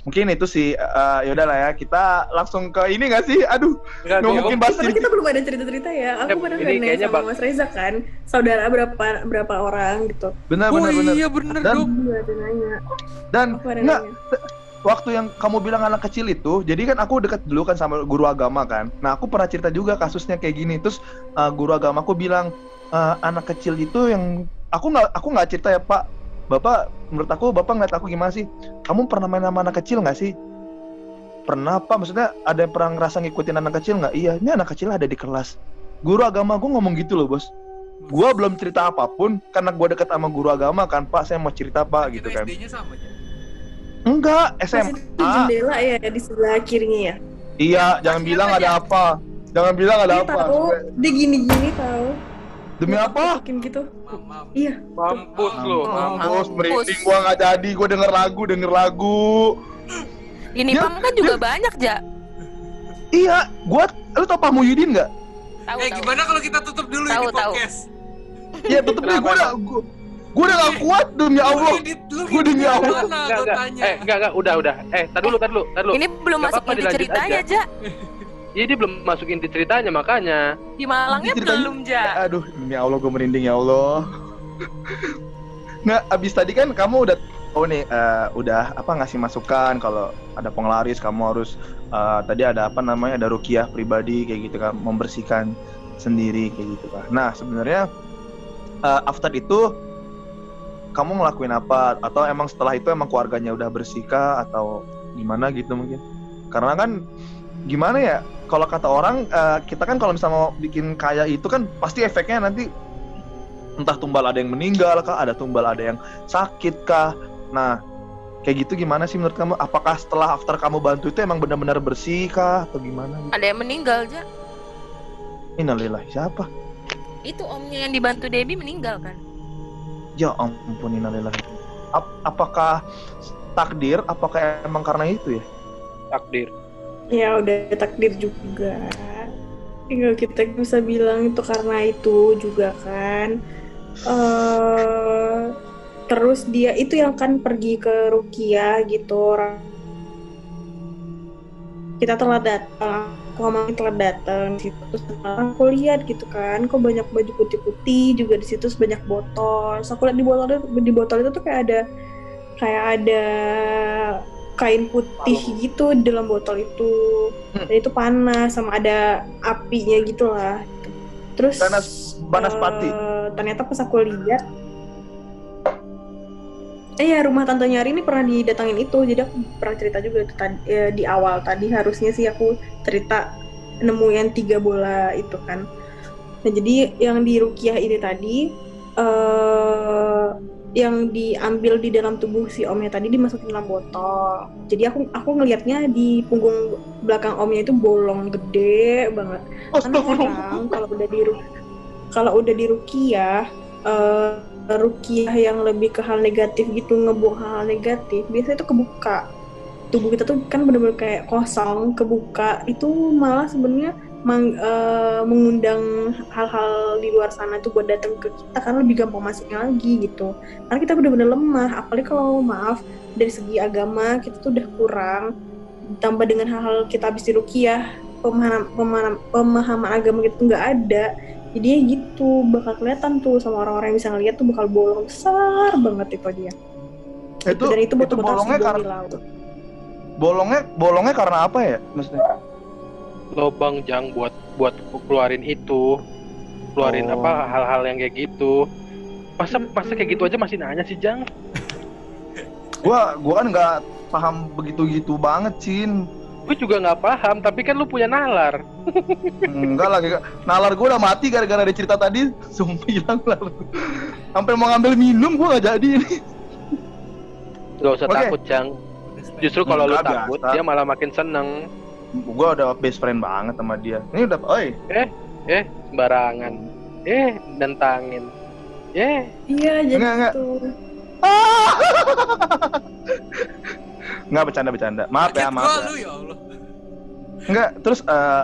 Mungkin itu sih, eh, yaudah lah ya. Kita langsung ke ini gak sih? Aduh, Enggak, nggak mungkin bahas Karena ini. kita belum ada cerita-cerita ya. Aku pernah nanya kayaknya sama bak- Mas Reza kan, saudara berapa berapa orang gitu. Benar, Oh benar, benar. iya bener Dan- dong. Gue ada nanya. Dan nanya. Waktu yang kamu bilang anak kecil itu, jadi kan aku deket dulu kan sama guru agama kan. Nah aku pernah cerita juga kasusnya kayak gini. Terus uh, guru agama aku bilang "Uh, anak kecil itu yang aku nggak aku nggak cerita ya Pak. Bapak menurut aku bapak ngeliat aku gimana sih? Kamu pernah main sama anak kecil nggak sih? Pernah Pak. Maksudnya ada yang pernah ngerasa ngikutin anak kecil nggak? Iya. Ini anak kecil ada di kelas. Guru agama aku ngomong gitu loh bos. Gua belum cerita apa pun karena gua deket sama guru agama kan Pak. Saya mau cerita Pak gitu kan. SD-nya sama aja. Enggak, SMA. itu jendela ya di sebelah kirinya ya. Iya, jangan bilang ada apa. Jangan bilang ada Dia apa. tahu, dia gini-gini tahu. Demi apa? Bikin gitu. Mam, mam. Iya. mampus lu Oh, Mampus, merinding gua nggak jadi. Gua denger lagu, denger lagu. Ini Ya, pam kan juga banyak ja. Iya, gua lu tau Pak Muhyiddin nggak? Tahu Eh tahu. gimana kalau kita tutup dulu Tahu, ini tahu. podcast? Iya, tetep deh gua udah gua udah gak kuat demi Allah. Gua demi Allah. enggak enggak eh enggak enggak udah udah eh tar dulu tar dulu tar dulu Ini belum masuk inti ceritanya aja. ja. Iya dia belum masukin di ceritanya makanya Di Malangnya belum ja. Aduh, demi Allah gua merinding ya Allah. Nah, abis tadi kan kamu udah oh nih eh, udah apa ngasih masukan kalau ada penglaris kamu harus eh, tadi ada apa namanya ada rukiah pribadi kayak gitu kan membersihkan sendiri kayak gitu kan. Nah sebenarnya eh, after itu kamu ngelakuin apa atau emang setelah itu emang keluarganya udah bersihkah atau gimana gitu mungkin? Karena kan gimana ya kalau kata orang eh, kita kan kalau misalnya mau bikin kaya itu kan pasti efeknya nanti entah tumbal ada yang meninggal kah, ada tumbal ada yang sakit kah. Nah, kayak gitu gimana sih menurut kamu? Apakah setelah after kamu bantu itu emang benar-benar bersih kah atau gimana? Gitu? Ada yang meninggal ja. Innalillahi siapa? Itu omnya yang dibantu Debbie meninggal kan. Ya ampun innalillahi. Ap- apakah takdir? Apakah emang karena itu ya? takdir Ya udah takdir juga. Tinggal kita bisa bilang itu karena itu juga kan. eh terus dia itu yang kan pergi ke Rukia gitu orang kita telat datang Mami telat datang di situ terus aku lihat gitu kan kok banyak baju putih-putih juga di situ banyak botol terus aku lihat di botol itu di botol itu tuh kayak ada kayak ada kain putih gitu di dalam botol itu Hmm. dan itu panas sama ada apinya gitu lah terus Panas- panas pati. eh, ternyata pas aku lihat eh ya rumah tantenya Ari ini pernah didatangin itu jadi aku pernah cerita juga itu tadi eh, di awal tadi harusnya sih aku cerita nemu yang tiga bola itu kan nah jadi yang di Rukiah ini tadi eh yang diambil di dalam tubuh si omnya tadi dimasukin dalam botol. Jadi aku aku ngelihatnya di punggung belakang omnya itu bolong gede banget. Kan orang kalau udah di kalau udah di rukiah eh, rukiah yang lebih ke hal negatif gitu ngebuang hal, negatif biasanya itu kebuka. Tubuh kita tuh kan bener-bener kayak kosong kebuka. Itu malah sebenarnya mang- eh, mengundang hal-hal di luar sana tuh buat datang ke kita karena lebih gampang masuknya lagi gitu. Karena kita bener-bener lemah apalagi kalau maaf dari segi agama kita tuh udah kurang ditambah dengan hal-hal kita habis di rukiah pemahaman pemahaman, pemahaman agama kita tuh nggak ada jadi ya gitu bakal kelihatan tuh sama orang-orang yang bisa ngeliat tuh bakal bolong besar banget itu dia itu dan itu itu betul-betul harus bolongnya karena laut bolongnya bolongnya karena apa ya maksudnya? lobang jang buat buat keluarin itu keluarin Oh. apa hal-hal yang kayak gitu masa masa kayak gitu aja masih nanya sih jang Gua gua kan nggak paham begitu-gitu banget, Cin. Gue juga nggak paham tapi kan lu punya nalar. Enggak lagi nalar gue udah mati gara-gara ada cerita tadi. Sumpah hilang nalar sampai mau ngambil minum gue nggak jadi ini. Gak usah Oke. takut jang justru kalau lu takut biasa. dia malah makin seneng. Gue udah best friend banget sama dia. Ini udah oi. Eh sembarangan. Eh nentangin. Eh. Iya, jadi Enggak, enggak. Nggak bercanda-bercanda. Maaf ya, maaf gua ya. lu ya Allah. Enggak, terus eh,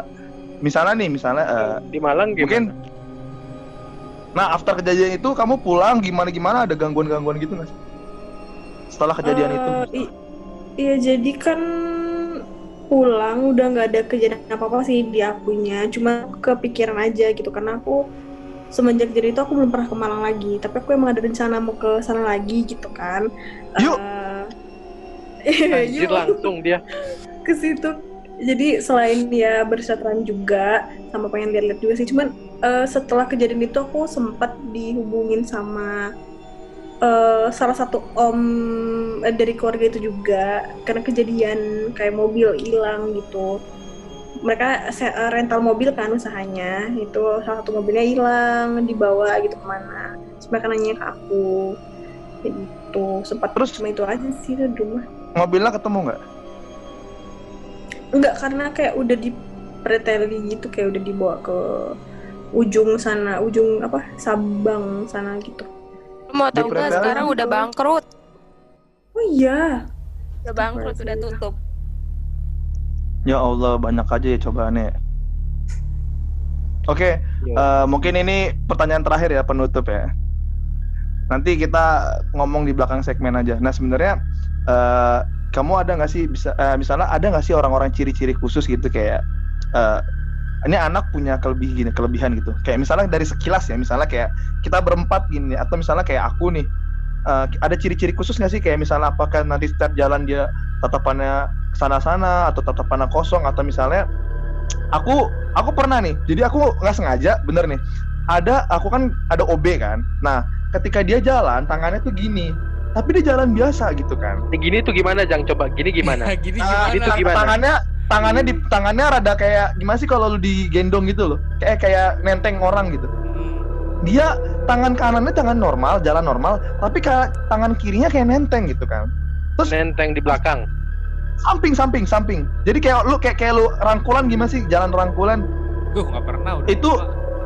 misalnya nih, misalnya eh, di Malang gimana? mungkin Nah, after kejadian itu kamu pulang gimana-gimana ada gangguan-gangguan gitu nggak sih? Setelah kejadian Eh, itu. i- Iya, jadi kan pulang udah nggak ada kejadian apa-apa sih di akunya. Cuma kepikiran aja gitu. Karena aku semenjak jadi itu aku belum pernah ke Malang lagi. Tapi aku emang ada rencana mau ke sana lagi gitu kan. Yuk. Eh, Anjir yuk langsung dia ke situ. Jadi selain ya bersilaturahmi juga sama pengen lihat-lihat juga sih. Cuman eh, setelah kejadian itu aku sempat dihubungin sama eh, salah satu om eh, dari keluarga itu juga karena kejadian kayak mobil hilang gitu. Mereka rental mobil kan usahanya itu salah satu mobilnya hilang dibawa gitu ke mana. Terus mereka nanya ke aku gitu. Sempat Terus? cuma itu aja sih di rumah. Mobilnya ketemu nggak? Enggak, karena kayak udah di preteli gitu, kayak udah dibawa ke ujung sana, ujung apa? Sabang sana gitu. Lu mau tahu nggak sekarang udah tuh. bangkrut Oh iya. udah bangkrut udah tutup Ya Allah, banyak aja ya cobaannya. Oke, Iya. eh, mungkin ini pertanyaan terakhir ya penutup ya. Nanti kita ngomong di belakang segmen aja. Nah sebenarnya eh, kamu ada nggak sih bisa eh, misalnya ada nggak sih orang-orang ciri-ciri khusus gitu kayak eh, ini anak punya kelebih gini kelebihan gitu. Kayak misalnya dari sekilas ya, misalnya kayak kita berempat gini atau misalnya kayak aku nih eh, ada ciri-ciri khusus nggak sih kayak misalnya apakah nanti setiap jalan dia tatapannya sana-sana atau tatapannya kosong atau misalnya aku aku pernah nih jadi aku nggak sengaja bener nih ada aku kan ada OB kan. Nah ketika dia jalan tangannya tuh gini. Tapi dia jalan biasa gitu kan. Ini gini tuh gimana Jang? Coba gini gimana? Gini Ah, gimana? gitu tang- gimana? tangannya tangannya di tangannya rada kayak gimana sih kalau lu digendong gitu loh? Kayak kayak nenteng orang gitu. Dia tangan kanannya tangan normal jalan normal tapi ka- tangan kirinya kayak nenteng gitu kan. Terus nenteng di belakang. Samping samping samping. Jadi kayak lu kayak kayak lu rangkulan gimana sih? Jalan rangkulan. Gue nggak pernah udah. Itu-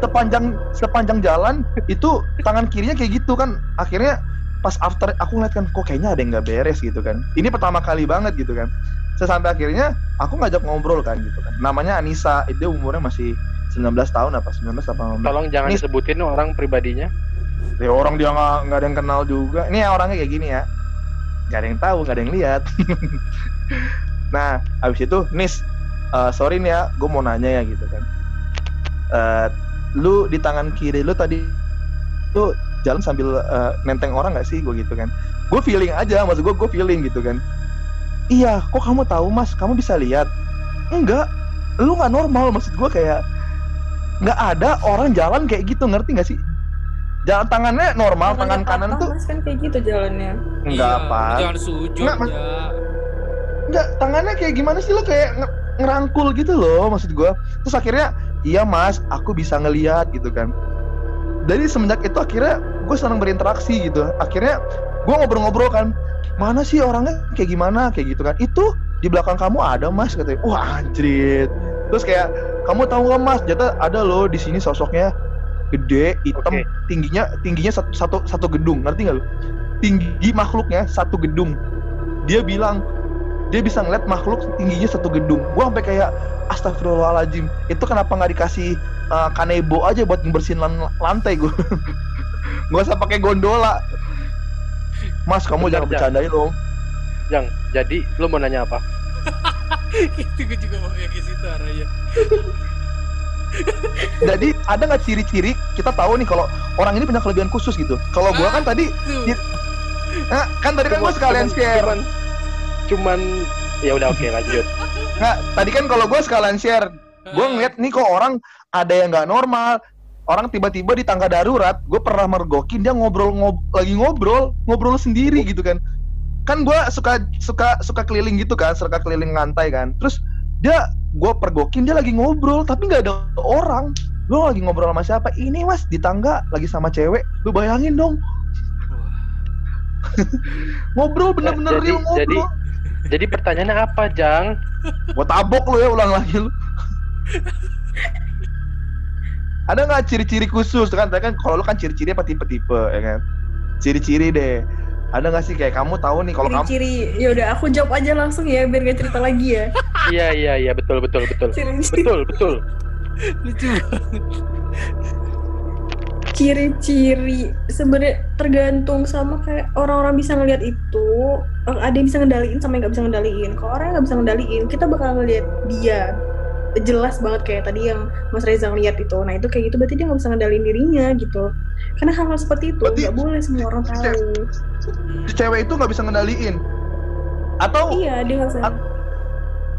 sepanjang sepanjang jalan itu tangan kirinya kayak gitu kan. Akhirnya pas after aku ngeliat kan kok kayaknya ada yang nggak beres gitu kan. Ini pertama kali banget gitu kan. Sesampai akhirnya aku ngajak ngobrol kan gitu kan. Namanya Anissa dia umurnya masih 19 tahun apa 19 apa 18 tolong jangan Ini- disebutin orang pribadinya. Ya orang dia nggak nggak ada yang kenal juga. Ini ya orangnya kayak gini ya. Nggak ada yang tahu nggak ada yang lihat. Nah habis itu Nis eh, sorry nih ya gue mau nanya ya gitu kan. Eh, lu di tangan kiri lu tadi lu jalan sambil eh, nenteng orang nggak sih? Gue gitu kan. Gue feeling aja maksud gue gue feeling gitu kan. Iya kok kamu tahu mas? Kamu bisa lihat? Enggak. Lu nggak normal maksud gue kayak nggak ada orang jalan kayak gitu ngerti nggak sih? Jalan tangannya normal tangan kanan tuh Mas kan kayak gitu jalannya. enggak Iya, apa Jangan sujud Nggak, Mas. ya. enggak tangannya kayak gimana sih? Lo kayak nge- ngerangkul gitu loh maksud gue terus akhirnya iya mas aku bisa ngelihat gitu kan. Dari semenjak itu akhirnya gue senang berinteraksi gitu. Akhirnya gue ngobrol-ngobrol kan mana sih orangnya? Kayak gimana? Kayak gitu kan. Itu di belakang kamu ada mas katanya. Wah anjrit. Terus kayak kamu tahu nggak mas? Jatuh ada loh di sini sosoknya. Gede hitam Oke. tingginya tingginya satu, satu satu gedung. Ngerti nggak lu? Tinggi makhluknya satu gedung. Dia bilang dia bisa ngeliat makhluk tingginya satu gedung. Gua sampai kayak astagfirullahaladzim. Itu kenapa nggak dikasih uh, kanebo aja buat ngebersihin lan- lantai gua. Nggak usah pakai gondola. Mas kamu Bentar, jangan Jan. bercandain dong. Jang jadi lu mau nanya apa? Itu gue juga mau kayak situ arahnya. jadi ada nggak ciri-ciri? Kita tahu nih kalau orang ini punya kelebihan khusus gitu. Kalau gua kan tadi eh, kan tadi kan gua sekalian share cuman ya udah oke lanjut. Nggak tadi kan kalau gua sekalian share gue Ah. ngeliat nih kok orang ada yang nggak normal. Orang tiba-tiba di tangga darurat gue pernah mergokin dia ngobrol ngob lagi ngobrol ngobrol sendiri gitu kan. Kan gue suka suka suka keliling gitu kan suka keliling lantai kan. Terus dia gue pergokin dia lagi ngobrol tapi nggak ada orang. Lu lagi ngobrol sama siapa? Ini mas di tangga lagi sama cewek. Lu bayangin dong. Ngobrol bener-bener jadi- real ngobrol. jadi- jadi pertanyaannya apa Jang gue tabok lu ya ulang lagi lu ada nggak ciri-ciri khusus kan Tadi kan kalau lu kan ciri-ciri apa tipe-tipe ya kan ciri-ciri deh ada nggak sih kayak kamu tahu nih kalau kamu Ciri-ciri, ya udah aku jawab aja langsung ya biar gak cerita lagi ya. Iya iya iya betul betul betul. Ciri-ciri, Betul betul. Lucu banget. Ciri-ciri sebenarnya tergantung sama kayak orang-orang bisa ngelihat itu. eh, Ada yang bisa ngendaliin sama yang nggak bisa ngendaliin. Kalau orang yang nggak bisa ngendaliin, kita bakal ngelihat dia jelas banget kayak tadi yang Mas Reza ngeliat itu. Nah itu kayak gitu berarti dia nggak bisa ngendaliin dirinya gitu. Karena hal-hal seperti itu nggak boleh semua orang tahu. si cewek itu nggak bisa ngendaliin atau Iya dia nggak bisa.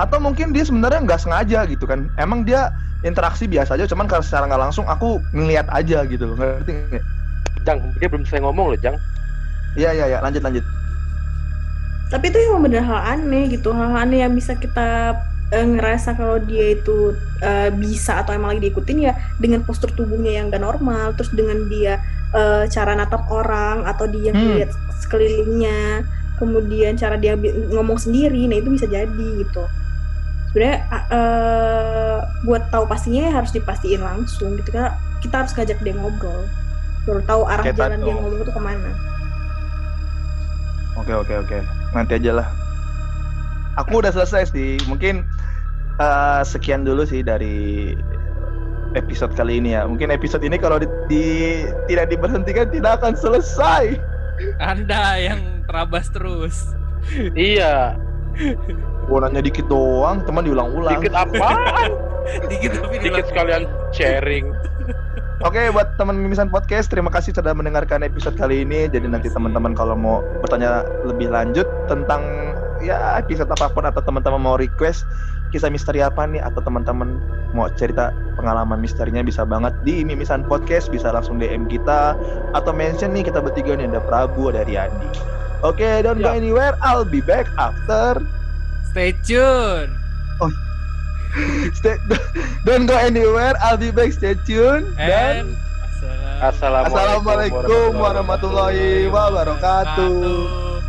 At- atau mungkin dia sebenarnya nggak sengaja gitu kan emang dia interaksi biasa aja cuman kalau secara nggak langsung aku ngeliat aja gitu loh ngerti nggak? Jang, dia belum selesai ngomong loh, Jang. iya iya iya lanjut lanjut Tapi itu yang bener hal aneh gitu, hal aneh yang bisa kita eh, ngerasa kalau dia itu eh, bisa atau emang lagi diikutin ya dengan postur tubuhnya yang gak normal, terus dengan dia eh, cara natap orang atau dia Hmm. ngeliat sekelilingnya, kemudian cara dia ngomong sendiri, nah itu bisa jadi gitu. Sebenarnya eh, buat tahu pastinya ya harus dipastiin langsung gitu karena kita harus ngajak dia ngobrol, baru tahu arah Kayak jalan tadi- dia ngomong itu ke mana. oke oke oke. Nanti aja lah. Aku udah selesai sih. Mungkin eh, sekian dulu sih dari episode kali ini ya. Mungkin episode ini kalau di, di- tidak diberhentikan tidak akan selesai. Anda yang terabas terus. Iya. gua nanya dikit doang teman diulang-ulang Dikit apaan? Dikit tapi Dikit sekalian sharing. Oke, buat teman Mimisan Podcast, terima kasih sudah mendengarkan episode kali ini. Jadi nanti teman-teman kalau mau bertanya lebih lanjut tentang ya episode apa pun atau teman-teman mau request kisah misteri apa nih atau teman-teman mau cerita pengalaman misterinya bisa banget di Mimisan Podcast, bisa langsung DM kita atau mention nih kita bertiga nih ada Prabu, ada Riyadi. Oke, don't go Ya. anywhere. I'll be back after. Stay tune. Stay, don't go anywhere. I'll be back. Stay tuned. Dan And assalam- Assalamualaikum warahmatullahi wabarakatuh. wabarakatuh.